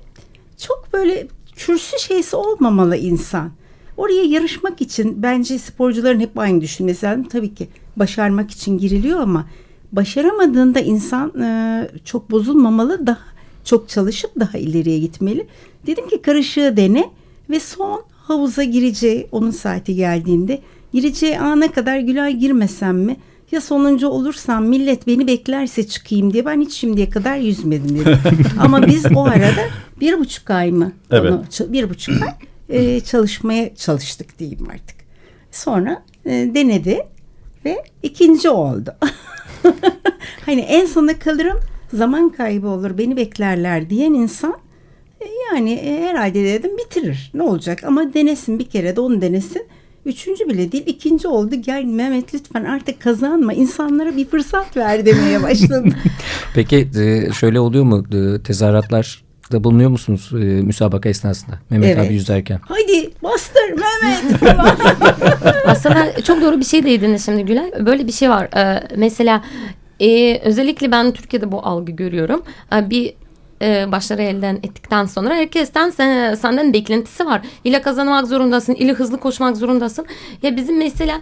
Speaker 6: çok böyle kürsü şeysi olmamalı insan. Oraya yarışmak için bence sporcuların hep aynı düşünmesi lazım. Tabii ki başarmak için giriliyor ama başaramadığında insan e, çok bozulmamalı daha çok çalışıp daha ileriye gitmeli. Dedim ki karışığı dene ve son havuza gireceği onun saati geldiğinde gireceği ana kadar Gülay girmesem mi ya sonuncu olursam millet beni beklerse çıkayım diye ben hiç şimdiye kadar yüzmedim dedim. Ama biz o arada bir buçuk ay mı?
Speaker 5: Evet.
Speaker 6: Onu, bir buçuk ay e, çalışmaya çalıştık diyeyim artık. Sonra e, denedi ve ikinci oldu. hani en sona kalırım zaman kaybı olur beni beklerler diyen insan yani e, herhalde dedim bitirir ne olacak ama denesin bir kere de onu denesin. Üçüncü bile değil ikinci oldu gel Mehmet lütfen artık kazanma insanlara bir fırsat ver demeye başladım.
Speaker 2: Peki e, şöyle oluyor mu tezahüratlar da bulunuyor musunuz e, müsabaka esnasında Mehmet evet. abi yüzerken?
Speaker 6: Haydi bastır Mehmet
Speaker 3: Aslında çok doğru bir şey değdiniz şimdi Gülay. Böyle bir şey var. Ee, mesela e, özellikle ben Türkiye'de bu algı görüyorum. Ee, bir e, başarı elden ettikten sonra herkesten sen, senden beklentisi var. İle kazanmak zorundasın, ile hızlı koşmak zorundasın. Ya bizim mesela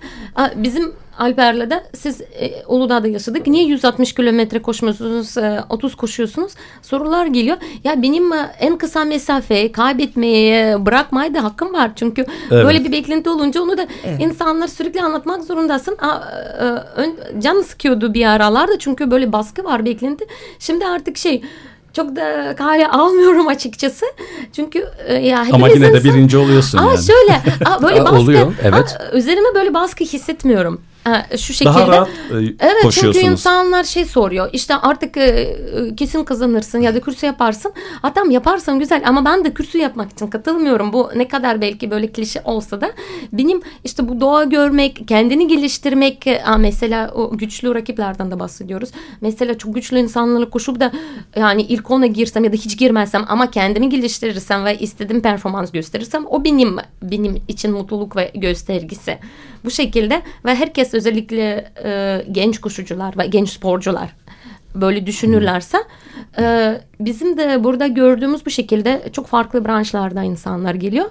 Speaker 3: bizim Alper'le de siz e, Uludağ'da yaşadık. Niye 160 kilometre koşmuyorsunuz, e, 30 koşuyorsunuz? Sorular geliyor. Ya benim e, en kısa mesafe kaybetmeye bırakmaya da hakkım var. Çünkü evet. böyle bir beklenti olunca onu da evet. insanlar sürekli anlatmak zorundasın. A, e, ön, can sıkıyordu bir aralarda çünkü böyle baskı var beklenti. Şimdi artık şey çok da kale almıyorum açıkçası. Çünkü e, ya
Speaker 5: Ama yine de birinci oluyorsun
Speaker 3: Aa,
Speaker 5: yani.
Speaker 3: şöyle aa, böyle baskı.
Speaker 2: Oluyor evet.
Speaker 3: Aa, üzerime böyle baskı hissetmiyorum şu şekilde.
Speaker 5: Daha rahat e,
Speaker 3: Evet çünkü insanlar şey soruyor işte artık e, kesin kazanırsın ya da kürsü yaparsın. Hatam yaparsan güzel ama ben de kürsü yapmak için katılmıyorum. Bu ne kadar belki böyle klişe olsa da benim işte bu doğa görmek, kendini geliştirmek mesela o güçlü rakiplerden de bahsediyoruz. Mesela çok güçlü insanlarla koşup da yani ilk ona girsem ya da hiç girmezsem ama kendimi geliştirirsem ve istediğim performans gösterirsem o benim benim için mutluluk ve göstergisi. Bu şekilde ve herkes özellikle e, genç koşucular ve genç sporcular böyle düşünürlerse e, bizim de burada gördüğümüz bu şekilde çok farklı branşlarda insanlar geliyor.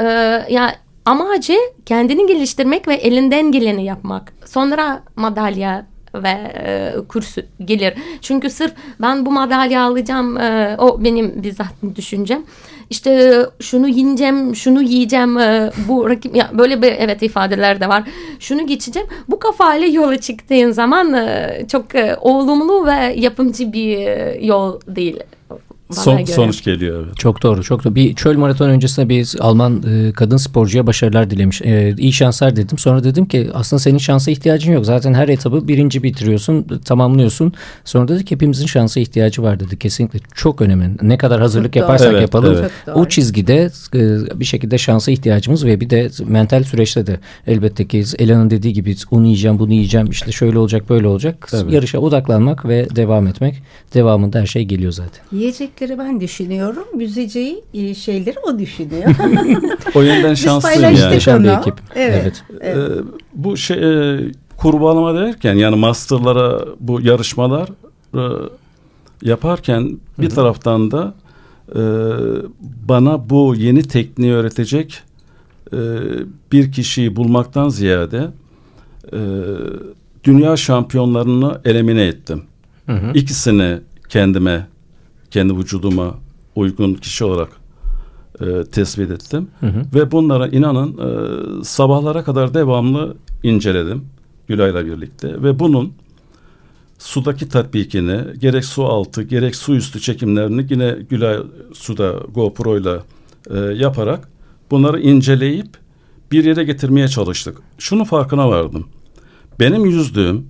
Speaker 3: E, ya amacı kendini geliştirmek ve elinden geleni yapmak. Sonra madalya ve e, kursu gelir. Çünkü sırf ben bu madalya alacağım e, o benim bizzat düşüncem işte şunu yiyeceğim, şunu yiyeceğim, e, bu rakip ya böyle bir evet ifadeler de var. Şunu geçeceğim. Bu kafayla yola çıktığın zaman e, çok e, olumlu ve yapımcı bir yol değil
Speaker 5: Son, göre. sonuç geliyor. Evet.
Speaker 2: Çok doğru, çok doğru. Bir çöl maraton öncesinde bir Alman e, kadın sporcuya başarılar dilemiş. E, iyi şanslar dedim. Sonra dedim ki aslında senin şansa ihtiyacın yok. Zaten her etabı birinci bitiriyorsun, tamamlıyorsun. Sonra dedi ki hepimizin şansa ihtiyacı var dedi. Kesinlikle çok önemli. Ne kadar hazırlık çok yaparsak evet, yapalım. Evet. O çizgide e, bir şekilde şansa ihtiyacımız ve bir de mental süreçte de elbette ki Ela'nın dediği gibi onu yiyeceğim, bunu yiyeceğim, işte şöyle olacak, böyle olacak. Tabii. Yarışa odaklanmak ve devam etmek. Devamında her şey geliyor zaten.
Speaker 6: Yiyecek yiyecekleri ben düşünüyorum. Yüzeceği e, şeyleri o düşünüyor.
Speaker 5: o yönden şanslıyım yani.
Speaker 2: Muhteşem bir ekip.
Speaker 6: Evet. evet.
Speaker 5: evet. Ee, bu şey e, kurbağalama derken yani masterlara bu yarışmalar e, yaparken bir Hı-hı. taraftan da e, bana bu yeni tekniği öğretecek e, bir kişiyi bulmaktan ziyade e, dünya şampiyonlarını elemine ettim. Hı hı. İkisini kendime kendi vücuduma uygun kişi olarak e, tespit ettim. Hı hı. Ve bunlara inanın e, sabahlara kadar devamlı inceledim Gülay'la birlikte. Ve bunun sudaki tatbikini gerek su altı gerek su üstü çekimlerini yine Gülay suda GoPro ile e, yaparak bunları inceleyip bir yere getirmeye çalıştık. Şunun farkına vardım. Benim yüzdüğüm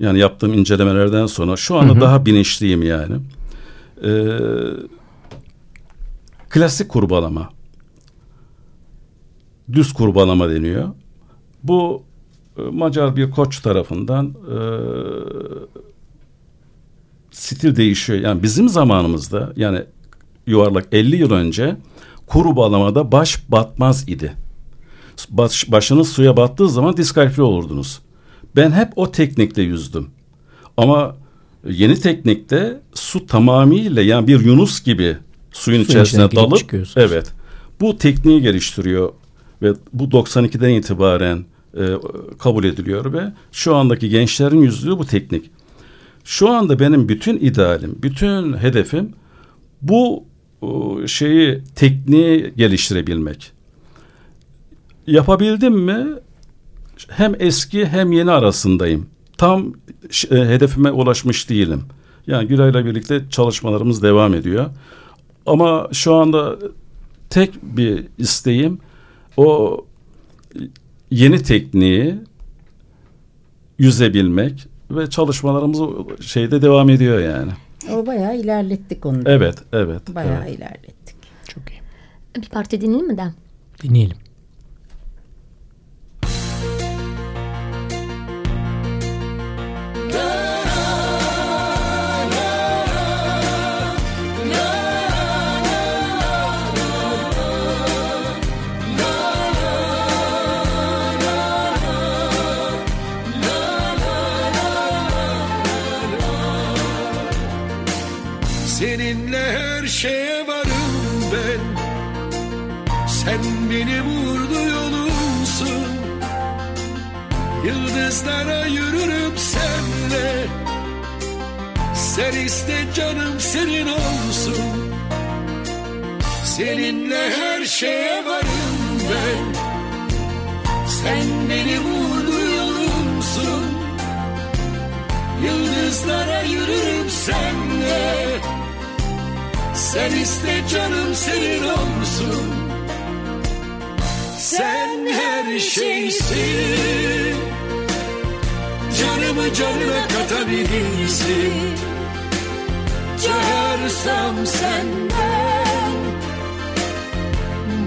Speaker 5: yani yaptığım incelemelerden sonra şu anda hı hı. daha bilinçliyim yani e, klasik kurbalama. Düz kurbalama deniyor. Bu e, Macar bir koç tarafından e, stil değişiyor. Yani bizim zamanımızda yani yuvarlak 50 yıl önce kurbalamada baş batmaz idi. Baş, başınız suya battığı zaman diskalifiye olurdunuz. Ben hep o teknikle yüzdüm. Ama Yeni teknikte su tamamıyla yani bir yunus gibi suyun, suyun içerisine dalıp evet bu tekniği geliştiriyor ve bu 92'den itibaren e, kabul ediliyor ve şu andaki gençlerin yüzdüğü bu teknik. Şu anda benim bütün idealim, bütün hedefim bu e, şeyi tekniği geliştirebilmek. Yapabildim mi? Hem eski hem yeni arasındayım tam e, hedefime ulaşmış değilim. Yani Gülay'la birlikte çalışmalarımız devam ediyor. Ama şu anda tek bir isteğim o yeni tekniği yüzebilmek, ve çalışmalarımız şeyde devam ediyor yani.
Speaker 6: O bayağı ilerlettik onu.
Speaker 5: Evet, evet.
Speaker 6: Bayağı
Speaker 5: evet.
Speaker 6: ilerlettik.
Speaker 2: Çok iyi.
Speaker 3: Bir parça dinleyelim mi de?
Speaker 2: Dinleyelim.
Speaker 8: Seninle her şeye varım ben. Sen benim uğurlu yolumsun. Yıldızlara yürürüm senle. Sen iste canım senin olsun. Seninle her şeye varım ben. Sen benim uğurlu yolumsun. Yıldızlara yürürüm senle sen iste canım senin olsun. Sen her şeysin. Canımı canına katabilirsin. Çağırsam senden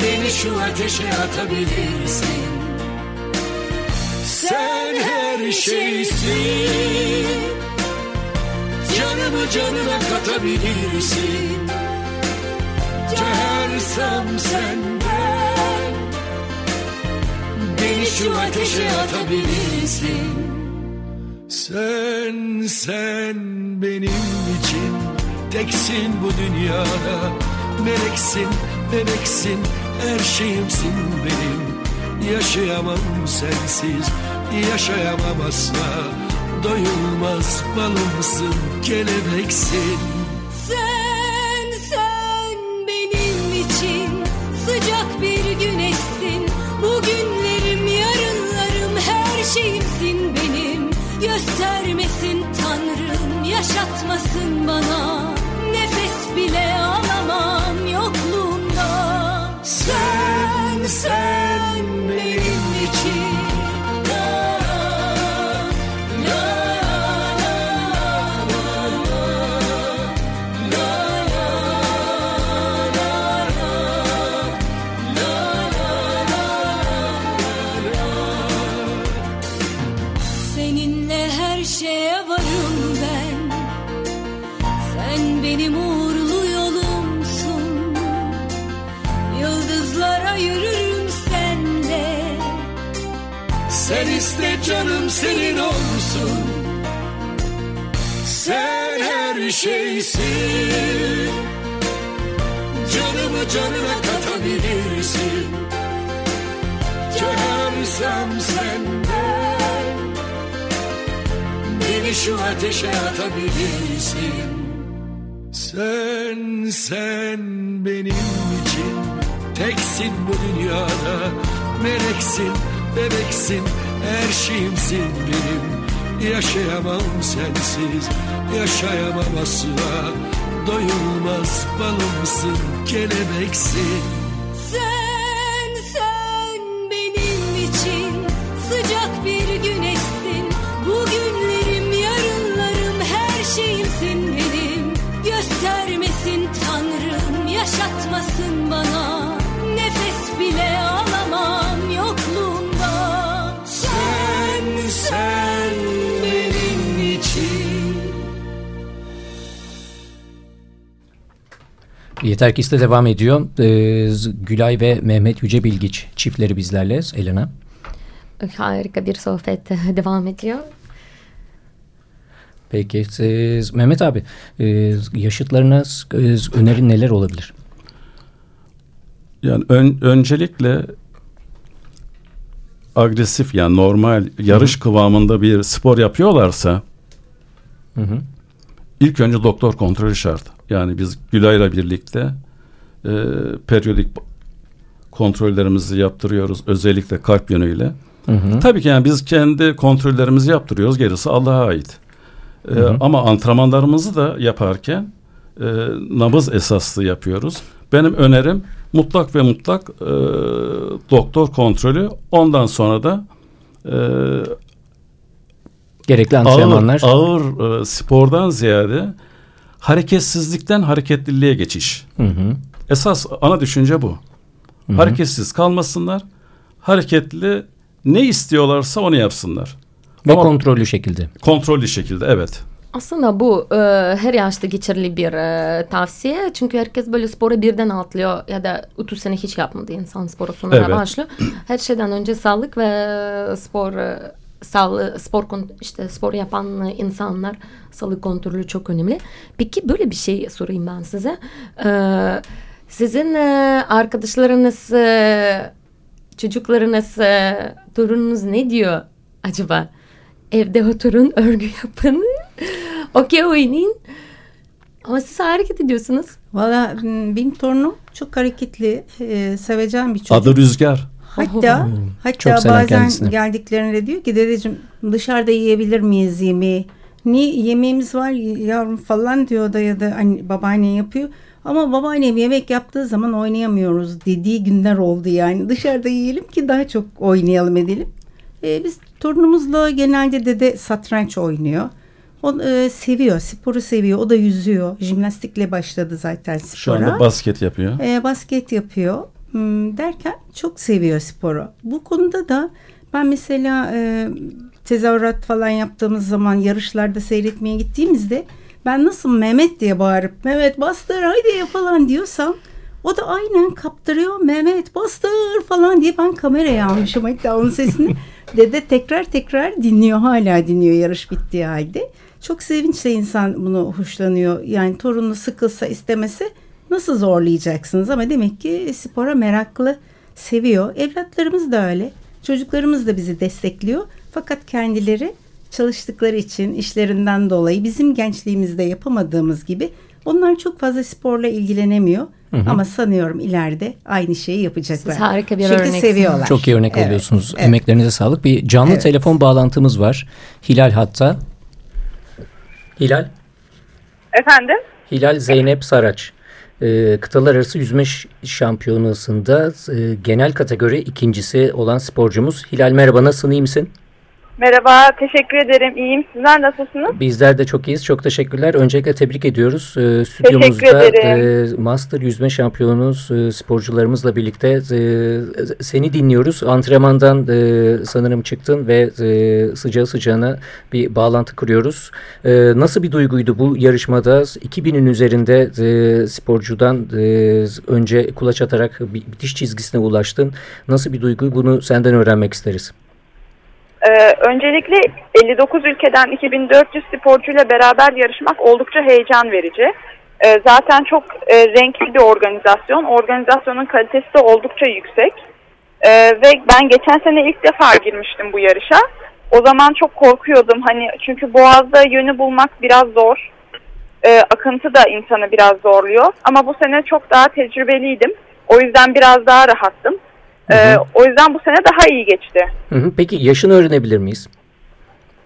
Speaker 8: Beni şu ateşe atabilirsin. Sen her şeysin. Canımı canına katabilirsin Çağırsam senden Beni şu ateşe atabilirsin. Sen, sen benim için Teksin bu dünyada. Meleksin, meleksin Her şeyimsin benim. Yaşayamam sensiz Yaşayamam asla. Doyulmaz balımsın Kelebeksin
Speaker 7: güneşsin. Bugünlerim, yarınlarım, her şeyimsin benim. Göstermesin Tanrım, yaşatmasın bana. Nefes bile alamam yokluğunda.
Speaker 8: Sen, sen benim şeyimsin benim Yaşayamam sensiz Yaşayamam asla. Doyulmaz balımsın Kelebeksin
Speaker 2: Yeter ki iste devam ediyor. Ee, Gülay ve Mehmet Yüce Bilgiç çiftleri bizlerle. Elena.
Speaker 3: Harika bir sohbet devam ediyor.
Speaker 2: Peki siz, Mehmet abi e, yaşıtlarına e, önerin neler olabilir?
Speaker 5: Yani ön, öncelikle agresif yani normal yarış kıvamında bir spor yapıyorlarsa
Speaker 2: Hı hı.
Speaker 5: ilk önce doktor kontrolü şart. Yani biz Gülay'la birlikte e, periyodik kontrollerimizi yaptırıyoruz özellikle kalp yönüyle.
Speaker 2: Hı hı.
Speaker 5: Tabii ki yani biz kendi kontrollerimizi yaptırıyoruz gerisi Allah'a ait. E,
Speaker 2: Hı hı.
Speaker 5: ama antrenmanlarımızı da yaparken e, nabız esaslı yapıyoruz. Benim önerim mutlak ve mutlak e, doktor kontrolü ondan sonra da e,
Speaker 2: Gerekli antrenmanlar.
Speaker 5: Ağır, ağır e, spordan ziyade hareketsizlikten hareketliliğe geçiş. Hı hı. Esas ana düşünce bu. Hı hı. Hareketsiz kalmasınlar. Hareketli ne istiyorlarsa onu yapsınlar.
Speaker 2: Ve Ama kontrollü şekilde.
Speaker 5: Kontrollü şekilde evet.
Speaker 3: Aslında bu e, her yaşta geçerli bir e, tavsiye. Çünkü herkes böyle spora birden atlıyor ya da 30 sene hiç yapmadı insan spora sonra evet. başlıyor. Her şeyden önce sağlık ve spor e, sağlığı spor işte spor yapan insanlar sağlık kontrolü çok önemli. Peki böyle bir şey sorayım ben size. Ee, sizin e, arkadaşlarınız, e, çocuklarınız, e, torununuz ne diyor acaba? Evde oturun, örgü yapın, okey oynayın. Ama siz hareket ediyorsunuz.
Speaker 6: Valla benim torunum çok hareketli, e, sevecen bir çocuk.
Speaker 5: Adı Rüzgar.
Speaker 6: Hatta hmm, hatta bazen kendisine. geldiklerinde diyor ki dedeciğim dışarıda yiyebilir miyiz yemeği? Niye yemeğimiz var yavrum falan diyor da ya da hani babaanne yapıyor. Ama babaannem yemek yaptığı zaman oynayamıyoruz dediği günler oldu yani. Dışarıda yiyelim ki daha çok oynayalım edelim. Ee, biz torunumuzla genelde dede satranç oynuyor. O e, seviyor, sporu seviyor. O da yüzüyor. Jimnastikle başladı zaten spora.
Speaker 5: Şu anda basket yapıyor.
Speaker 6: E, basket yapıyor. Hmm, derken çok seviyor sporu. Bu konuda da ben mesela e, tezahürat falan yaptığımız zaman yarışlarda seyretmeye gittiğimizde ben nasıl Mehmet diye bağırıp Mehmet bastır haydi falan diyorsam o da aynen kaptırıyor Mehmet bastır falan diye ben kameraya almışım hatta onun sesini. Dede tekrar tekrar dinliyor hala dinliyor yarış bittiği halde. Çok sevinçle insan bunu hoşlanıyor. Yani torunu sıkılsa istemese nasıl zorlayacaksınız? Ama demek ki spora meraklı, seviyor. Evlatlarımız da öyle. Çocuklarımız da bizi destekliyor. Fakat kendileri çalıştıkları için işlerinden dolayı bizim gençliğimizde yapamadığımız gibi onlar çok fazla sporla ilgilenemiyor. Hı hı. Ama sanıyorum ileride aynı şeyi yapacaklar.
Speaker 3: Siz harika bir
Speaker 6: Çünkü
Speaker 3: örnek.
Speaker 6: seviyorlar.
Speaker 2: Çok iyi örnek evet, oluyorsunuz. Evet. Emeklerinize sağlık. Bir canlı evet. telefon bağlantımız var. Hilal hatta. Hilal.
Speaker 4: Efendim?
Speaker 2: Hilal Zeynep Saraç. Ee, kıtalar arası yüzme şampiyonasında e, genel kategori ikincisi olan sporcumuz. Hilal merhaba nasılsın iyi misin?
Speaker 4: Merhaba, teşekkür ederim. İyiyim. Sizler nasılsınız?
Speaker 2: Bizler de çok iyiyiz. Çok teşekkürler. Öncelikle tebrik ediyoruz. E, stüdyomuzda e, Master Yüzme Şampiyonumuz e, sporcularımızla birlikte e, seni dinliyoruz. Antrenmandan e, sanırım çıktın ve e, sıcağı sıcağına bir bağlantı kuruyoruz. E, nasıl bir duyguydu bu yarışmada? 2000'in üzerinde e, sporcudan e, önce kulaç atarak bitiş çizgisine ulaştın. Nasıl bir duygu? Bunu senden öğrenmek isteriz.
Speaker 4: Ee, öncelikle 59 ülkeden 2400 sporcuyla beraber yarışmak oldukça heyecan verici. Ee, zaten çok e, renkli bir organizasyon. Organizasyonun kalitesi de oldukça yüksek. Ee, ve ben geçen sene ilk defa girmiştim bu yarışa. O zaman çok korkuyordum. Hani çünkü Boğaz'da yönü bulmak biraz zor. Ee, akıntı da insanı biraz zorluyor. Ama bu sene çok daha tecrübeliydim. O yüzden biraz daha rahattım. Ee, o yüzden bu sene daha iyi geçti.
Speaker 2: Hı hı. Peki yaşını öğrenebilir miyiz?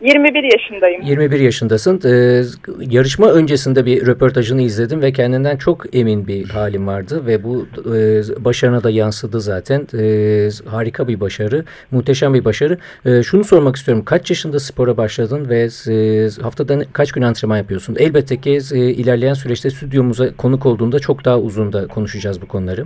Speaker 4: 21 yaşındayım.
Speaker 2: 21 yaşındasın. Ee, yarışma öncesinde bir röportajını izledim ve kendinden çok emin bir halin vardı ve bu e, başarına da yansıdı zaten. E, harika bir başarı, muhteşem bir başarı. E, şunu sormak istiyorum. Kaç yaşında spora başladın ve e, haftada kaç gün antrenman yapıyorsun? Elbette ki e, ilerleyen süreçte stüdyomuza konuk olduğunda çok daha uzun da konuşacağız bu konuları.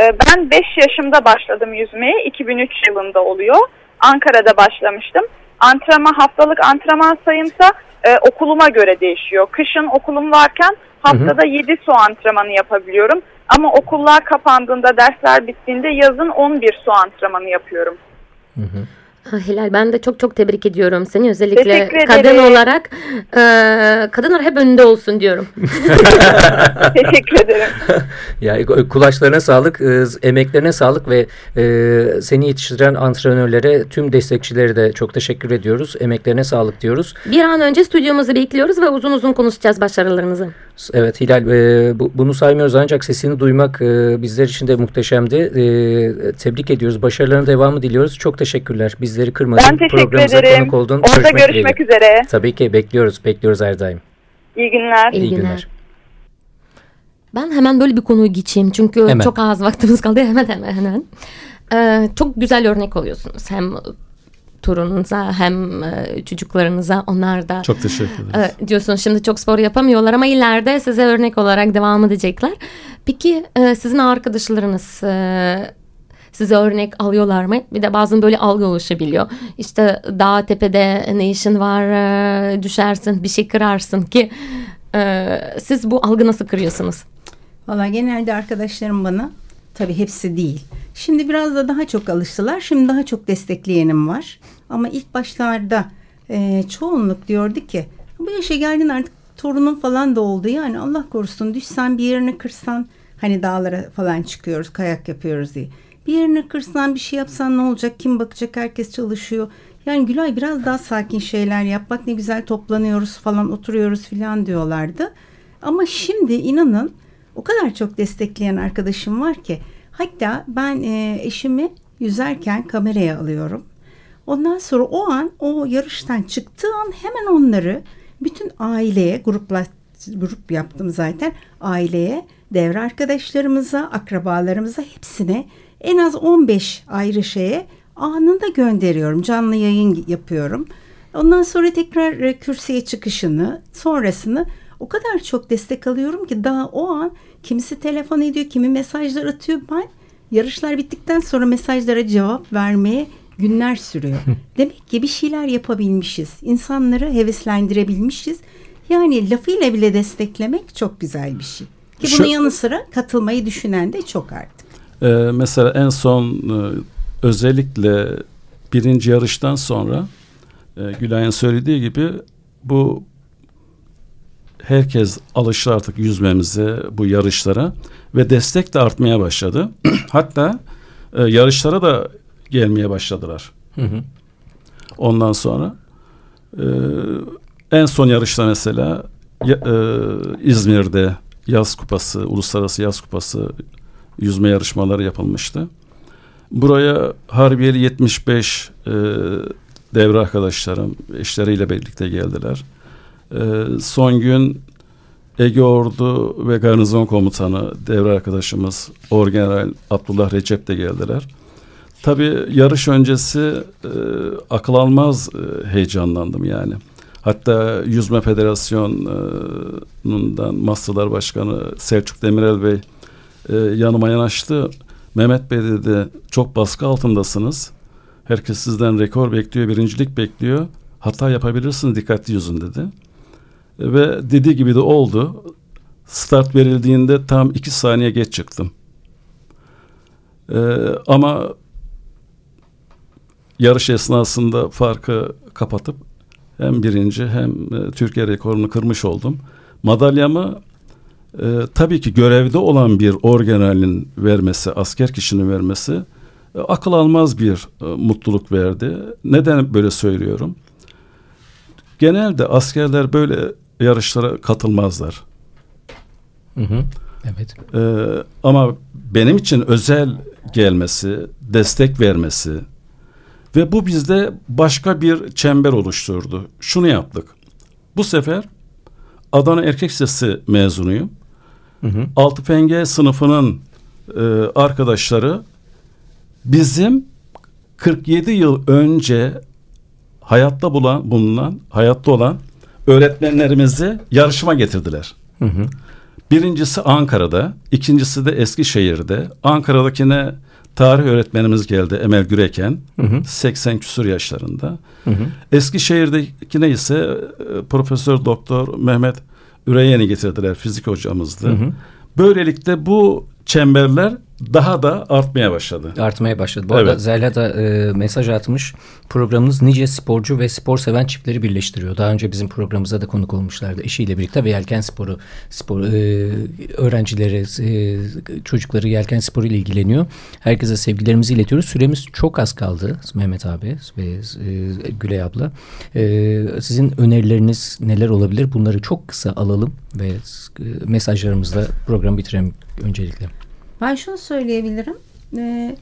Speaker 4: Ee, ben 5 yaşımda başladım yüzmeye. 2003 yılında oluyor. Ankara'da başlamıştım. Antrenman haftalık antrenman sayımsa e, okuluma göre değişiyor. Kışın okulum varken haftada hı hı. 7 su antrenmanı yapabiliyorum. Ama okullar kapandığında, dersler bittiğinde yazın 11 su antrenmanı yapıyorum.
Speaker 3: Hı hı. Hilal ben de çok çok tebrik ediyorum seni özellikle kadın olarak e, kadınlar hep önünde olsun diyorum.
Speaker 4: Teşekkür ederim.
Speaker 2: ya kulaçlarına sağlık, e, emeklerine sağlık ve e, seni yetiştiren antrenörlere, tüm destekçileri de çok teşekkür ediyoruz. Emeklerine sağlık diyoruz.
Speaker 3: Bir an önce stüdyomuzu bekliyoruz ve uzun uzun konuşacağız başarılarınızı.
Speaker 2: Evet Hilal e, bu, bunu saymıyoruz ancak sesini duymak e, bizler için de muhteşemdi. E, tebrik ediyoruz. Başarılarına devamı diliyoruz. Çok teşekkürler. Bizleri kırmadın.
Speaker 4: Ben teşekkür Programımıza ederim. konuk oldun. Orada görüşmek, görüşmek üzere.
Speaker 2: Tabii ki bekliyoruz. Bekliyoruz her daim.
Speaker 4: İyi günler.
Speaker 3: İyi, İyi günler. günler. Ben hemen böyle bir konuyu geçeyim. Çünkü hemen. çok az vaktimiz kaldı. Hemen hemen hemen. Ee, çok güzel örnek oluyorsunuz. Hem torununuza hem e, çocuklarınıza onlar da
Speaker 5: çok teşekkür ederiz.
Speaker 3: E, diyorsun şimdi çok spor yapamıyorlar ama ileride size örnek olarak devam edecekler. Peki e, sizin arkadaşlarınız e, size örnek alıyorlar mı? Bir de bazen böyle algı oluşabiliyor. İşte dağ tepede ne işin var e, düşersin bir şey kırarsın ki e, siz bu algı nasıl kırıyorsunuz?
Speaker 6: Valla genelde arkadaşlarım bana tabii hepsi değil. Şimdi biraz da daha çok alıştılar. Şimdi daha çok destekleyenim var. Ama ilk başlarda e, çoğunluk diyordu ki bu yaşa geldin artık torunun falan da oldu. Yani Allah korusun düşsen bir yerini kırsan hani dağlara falan çıkıyoruz kayak yapıyoruz diye. Bir yerini kırsan bir şey yapsan ne olacak? Kim bakacak? Herkes çalışıyor. Yani Gülay biraz daha sakin şeyler yap. Bak ne güzel toplanıyoruz falan oturuyoruz falan diyorlardı. Ama şimdi inanın o kadar çok destekleyen arkadaşım var ki. Hatta ben e, eşimi yüzerken kameraya alıyorum. Ondan sonra o an o yarıştan çıktığı an hemen onları bütün aileye grupla grup yaptım zaten aileye devre arkadaşlarımıza akrabalarımıza hepsine en az 15 ayrı şeye anında gönderiyorum. Canlı yayın yapıyorum. Ondan sonra tekrar e, kürsüye çıkışını, sonrasını o kadar çok destek alıyorum ki daha o an kimisi telefon ediyor, kimi mesajlar atıyor. Ben yarışlar bittikten sonra mesajlara cevap vermeye günler sürüyor. Demek ki bir şeyler yapabilmişiz. İnsanları heveslendirebilmişiz. Yani lafıyla bile desteklemek çok güzel bir şey. Ki bunun Şu, yanı sıra katılmayı düşünen de çok artık.
Speaker 5: E, mesela en son e, özellikle birinci yarıştan sonra e, Gülay'ın söylediği gibi bu herkes alıştı artık yüzmemize bu yarışlara ve destek de artmaya başladı. Hatta e, yarışlara da gelmeye başladılar. Hı hı. Ondan sonra e, en son yarışta mesela e, İzmir'de yaz kupası, uluslararası yaz kupası yüzme yarışmaları yapılmıştı. Buraya Harbiyeli 75 e, devre arkadaşlarım eşleriyle birlikte geldiler. E, son gün Ege Ordu ve Garnizon Komutanı devre arkadaşımız Orgeneral Abdullah Recep de geldiler. Tabii yarış öncesi e, akıl almaz e, heyecanlandım yani. Hatta Yüzme Federasyonu'ndan Masterlar Başkanı Selçuk Demirel Bey e, yanıma yanaştı. Mehmet Bey dedi çok baskı altındasınız. Herkes sizden rekor bekliyor, birincilik bekliyor. Hata yapabilirsiniz dikkatli yüzün dedi. E, ve dediği gibi de oldu. Start verildiğinde tam iki saniye geç çıktım. Ee, ama yarış esnasında farkı kapatıp hem birinci hem e, Türkiye rekorunu kırmış oldum. Madalyamı e, tabii ki görevde olan bir orgeneralin vermesi, asker kişinin vermesi e, akıl almaz bir e, mutluluk verdi. Neden böyle söylüyorum? Genelde askerler böyle yarışlara katılmazlar.
Speaker 2: Hı hı. Evet.
Speaker 5: Ee, ama benim için özel gelmesi, destek vermesi ve bu bizde başka bir çember oluşturdu. Şunu yaptık. Bu sefer Adana Erkek Lisesi mezunuyum. Hı hı. Altı Penge sınıfının e, arkadaşları bizim 47 yıl önce hayatta bulan, bulunan, hayatta olan öğretmenlerimizi yarışıma getirdiler. Hı hı. Birincisi Ankara'da, ikincisi de Eskişehir'de. Ankara'dakine tarih öğretmenimiz geldi Emel Güreken. Hı hı. 80 küsur yaşlarında. Hı hı. Eskişehir'dekine ise e, Profesör Doktor Mehmet Üreyeni getirdiler fizik hocamızdı. Hı hı. Böylelikle bu çemberler daha da artmaya başladı.
Speaker 2: Artmaya başladı. Bu evet. arada Zerla da e, mesaj atmış. Programınız nice sporcu ve spor seven çiftleri birleştiriyor. Daha önce bizim programımıza da konuk olmuşlardı. Eşiyle birlikte ve yelken sporu spor e, öğrencileri, e, çocukları yelken sporu ile ilgileniyor. Herkese sevgilerimizi iletiyoruz. Süremiz çok az kaldı Mehmet abi ve e, Gülay abla. E, sizin önerileriniz neler olabilir? Bunları çok kısa alalım ve e, mesajlarımızla programı bitirelim öncelikle.
Speaker 6: Ben şunu söyleyebilirim. Ee,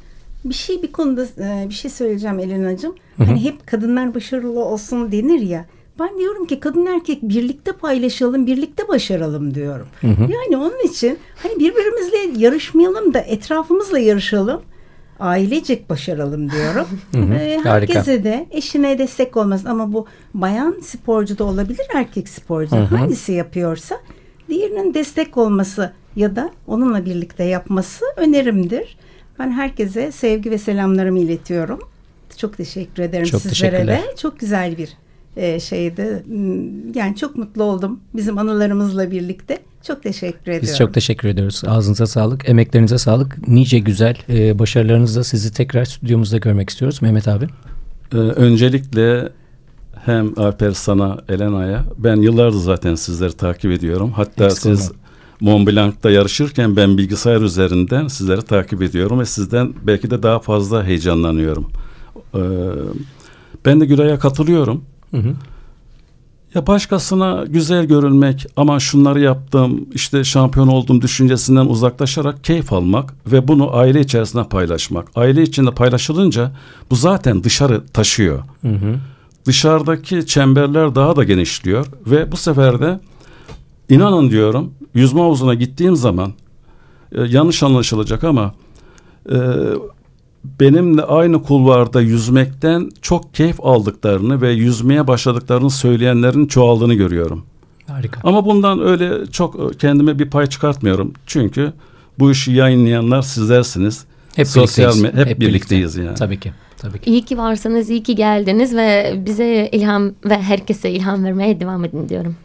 Speaker 6: bir şey bir konuda e, bir şey söyleyeceğim Elena'cığım. Hani hep kadınlar başarılı olsun denir ya. Ben diyorum ki kadın erkek birlikte paylaşalım, birlikte başaralım diyorum. Hı hı. Yani onun için hani birbirimizle yarışmayalım da etrafımızla yarışalım. ailecek başaralım diyorum. e, herkese de eşine destek olmaz ama bu bayan sporcu da olabilir erkek sporcu. Hı hı. Hangisi yapıyorsa diğerinin destek olması ya da onunla birlikte yapması önerimdir. Ben herkese sevgi ve selamlarımı iletiyorum. Çok teşekkür ederim çok sizlere de. Çok güzel bir e, şeydi. Hmm, yani çok mutlu oldum bizim anılarımızla birlikte. Çok teşekkür ediyorum.
Speaker 2: Biz çok teşekkür ediyoruz. Ağzınıza sağlık, emeklerinize sağlık. Nice güzel e, başarılarınızla sizi tekrar stüdyomuzda görmek istiyoruz. Mehmet abi.
Speaker 5: Ee, öncelikle hem Alper sana, Elena'ya ben yıllardır zaten sizleri takip ediyorum. Hatta Eksik siz olma. Mont Blanc'ta yarışırken ben bilgisayar üzerinden sizleri takip ediyorum ve sizden belki de daha fazla heyecanlanıyorum. Ee, ben de Gülay'a katılıyorum. Hı hı. Ya başkasına güzel görünmek ama şunları yaptım işte şampiyon oldum düşüncesinden uzaklaşarak keyif almak ve bunu aile içerisinde paylaşmak. Aile içinde paylaşılınca bu zaten dışarı taşıyor. Hı hı. Dışarıdaki çemberler daha da genişliyor ve bu sefer de inanın diyorum yüzme havuzuna gittiğim zaman e, yanlış anlaşılacak ama e, benimle aynı kulvarda yüzmekten çok keyif aldıklarını ve yüzmeye başladıklarını söyleyenlerin çoğaldığını görüyorum. Harika. Ama bundan öyle çok kendime bir pay çıkartmıyorum. Çünkü bu işi yayınlayanlar sizlersiniz. Hep Sosyal mi? Hep, hep birlikteyiz yani.
Speaker 2: Tabii ki. Tabii ki.
Speaker 3: İyi ki varsınız, iyi ki geldiniz ve bize ilham ve herkese ilham vermeye devam edin diyorum.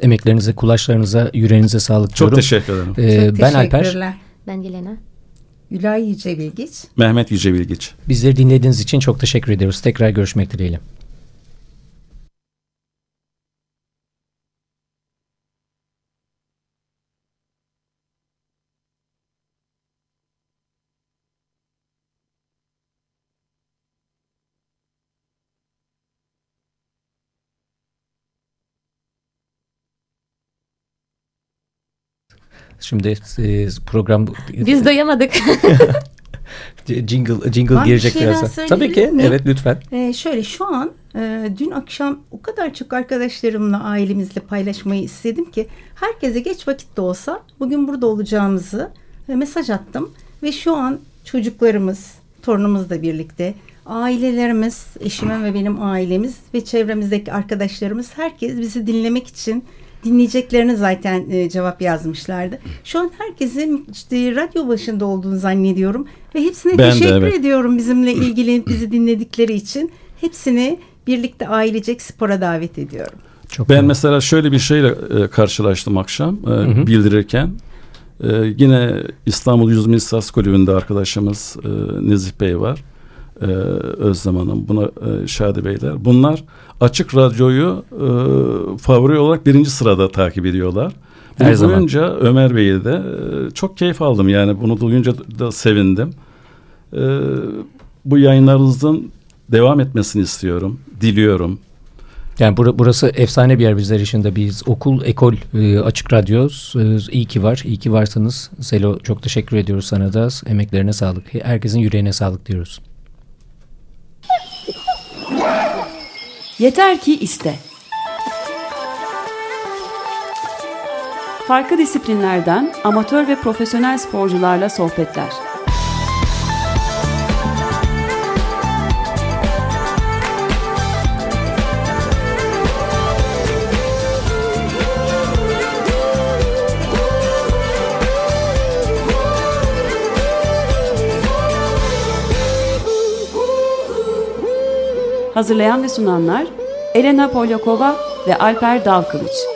Speaker 2: Emeklerinize, kulaçlarınıza, yüreğinize sağlık diyorum.
Speaker 5: Çok teşekkür ederim.
Speaker 6: Ee, Çok ben Alper.
Speaker 3: Ben Yelena.
Speaker 6: Gülay Yüce Bilgiç.
Speaker 5: Mehmet Yüce Bilgiç.
Speaker 2: Bizleri dinlediğiniz için çok teşekkür ediyoruz. Tekrar görüşmek dileğiyle. Şimdi e, program...
Speaker 3: Biz doyamadık.
Speaker 2: jingle jingle ben girecek birazdan. Tabii ki. Mi? Evet lütfen.
Speaker 6: Ee, şöyle şu an e, dün akşam o kadar çok arkadaşlarımla ailemizle paylaşmayı istedim ki herkese geç vakitte olsa bugün burada olacağımızı e, mesaj attım ve şu an çocuklarımız, torunumuzla birlikte ailelerimiz, eşimin ve benim ailemiz ve çevremizdeki arkadaşlarımız herkes bizi dinlemek için dinleyeceklerini zaten e, cevap yazmışlardı. Şu an herkesin işte radyo başında olduğunu zannediyorum ve hepsine ben teşekkür de, evet. ediyorum bizimle ilgili bizi dinledikleri için. Hepsini birlikte ailecek spora davet ediyorum.
Speaker 5: Çok ben önemli. mesela şöyle bir şeyle e, karşılaştım akşam e, hı hı. bildirirken. E, yine İstanbul Yüzme İstas Kulübü'nde arkadaşımız e, Nezih Bey var. E, Özlem Hanım, buna e, Şadi Beyler. Bunlar Açık Radyo'yu e, favori olarak birinci sırada takip ediyorlar. Bunu Her duyunca zaman. Ömer Bey'i de e, çok keyif aldım. Yani bunu duyunca da sevindim. E, bu yayınlarınızın devam etmesini istiyorum. Diliyorum.
Speaker 2: Yani bur burası efsane bir yer bizler için de. Biz okul, ekol, e, açık radyo. E, iyi ki var. İyi ki varsınız. Selo çok teşekkür ediyoruz sana da. Emeklerine sağlık. Herkesin yüreğine sağlık diyoruz.
Speaker 1: Yeter ki iste. Farklı disiplinlerden amatör ve profesyonel sporcularla sohbetler. Hazırlayan ve sunanlar Elena Polyakova ve Alper Dalkılıç.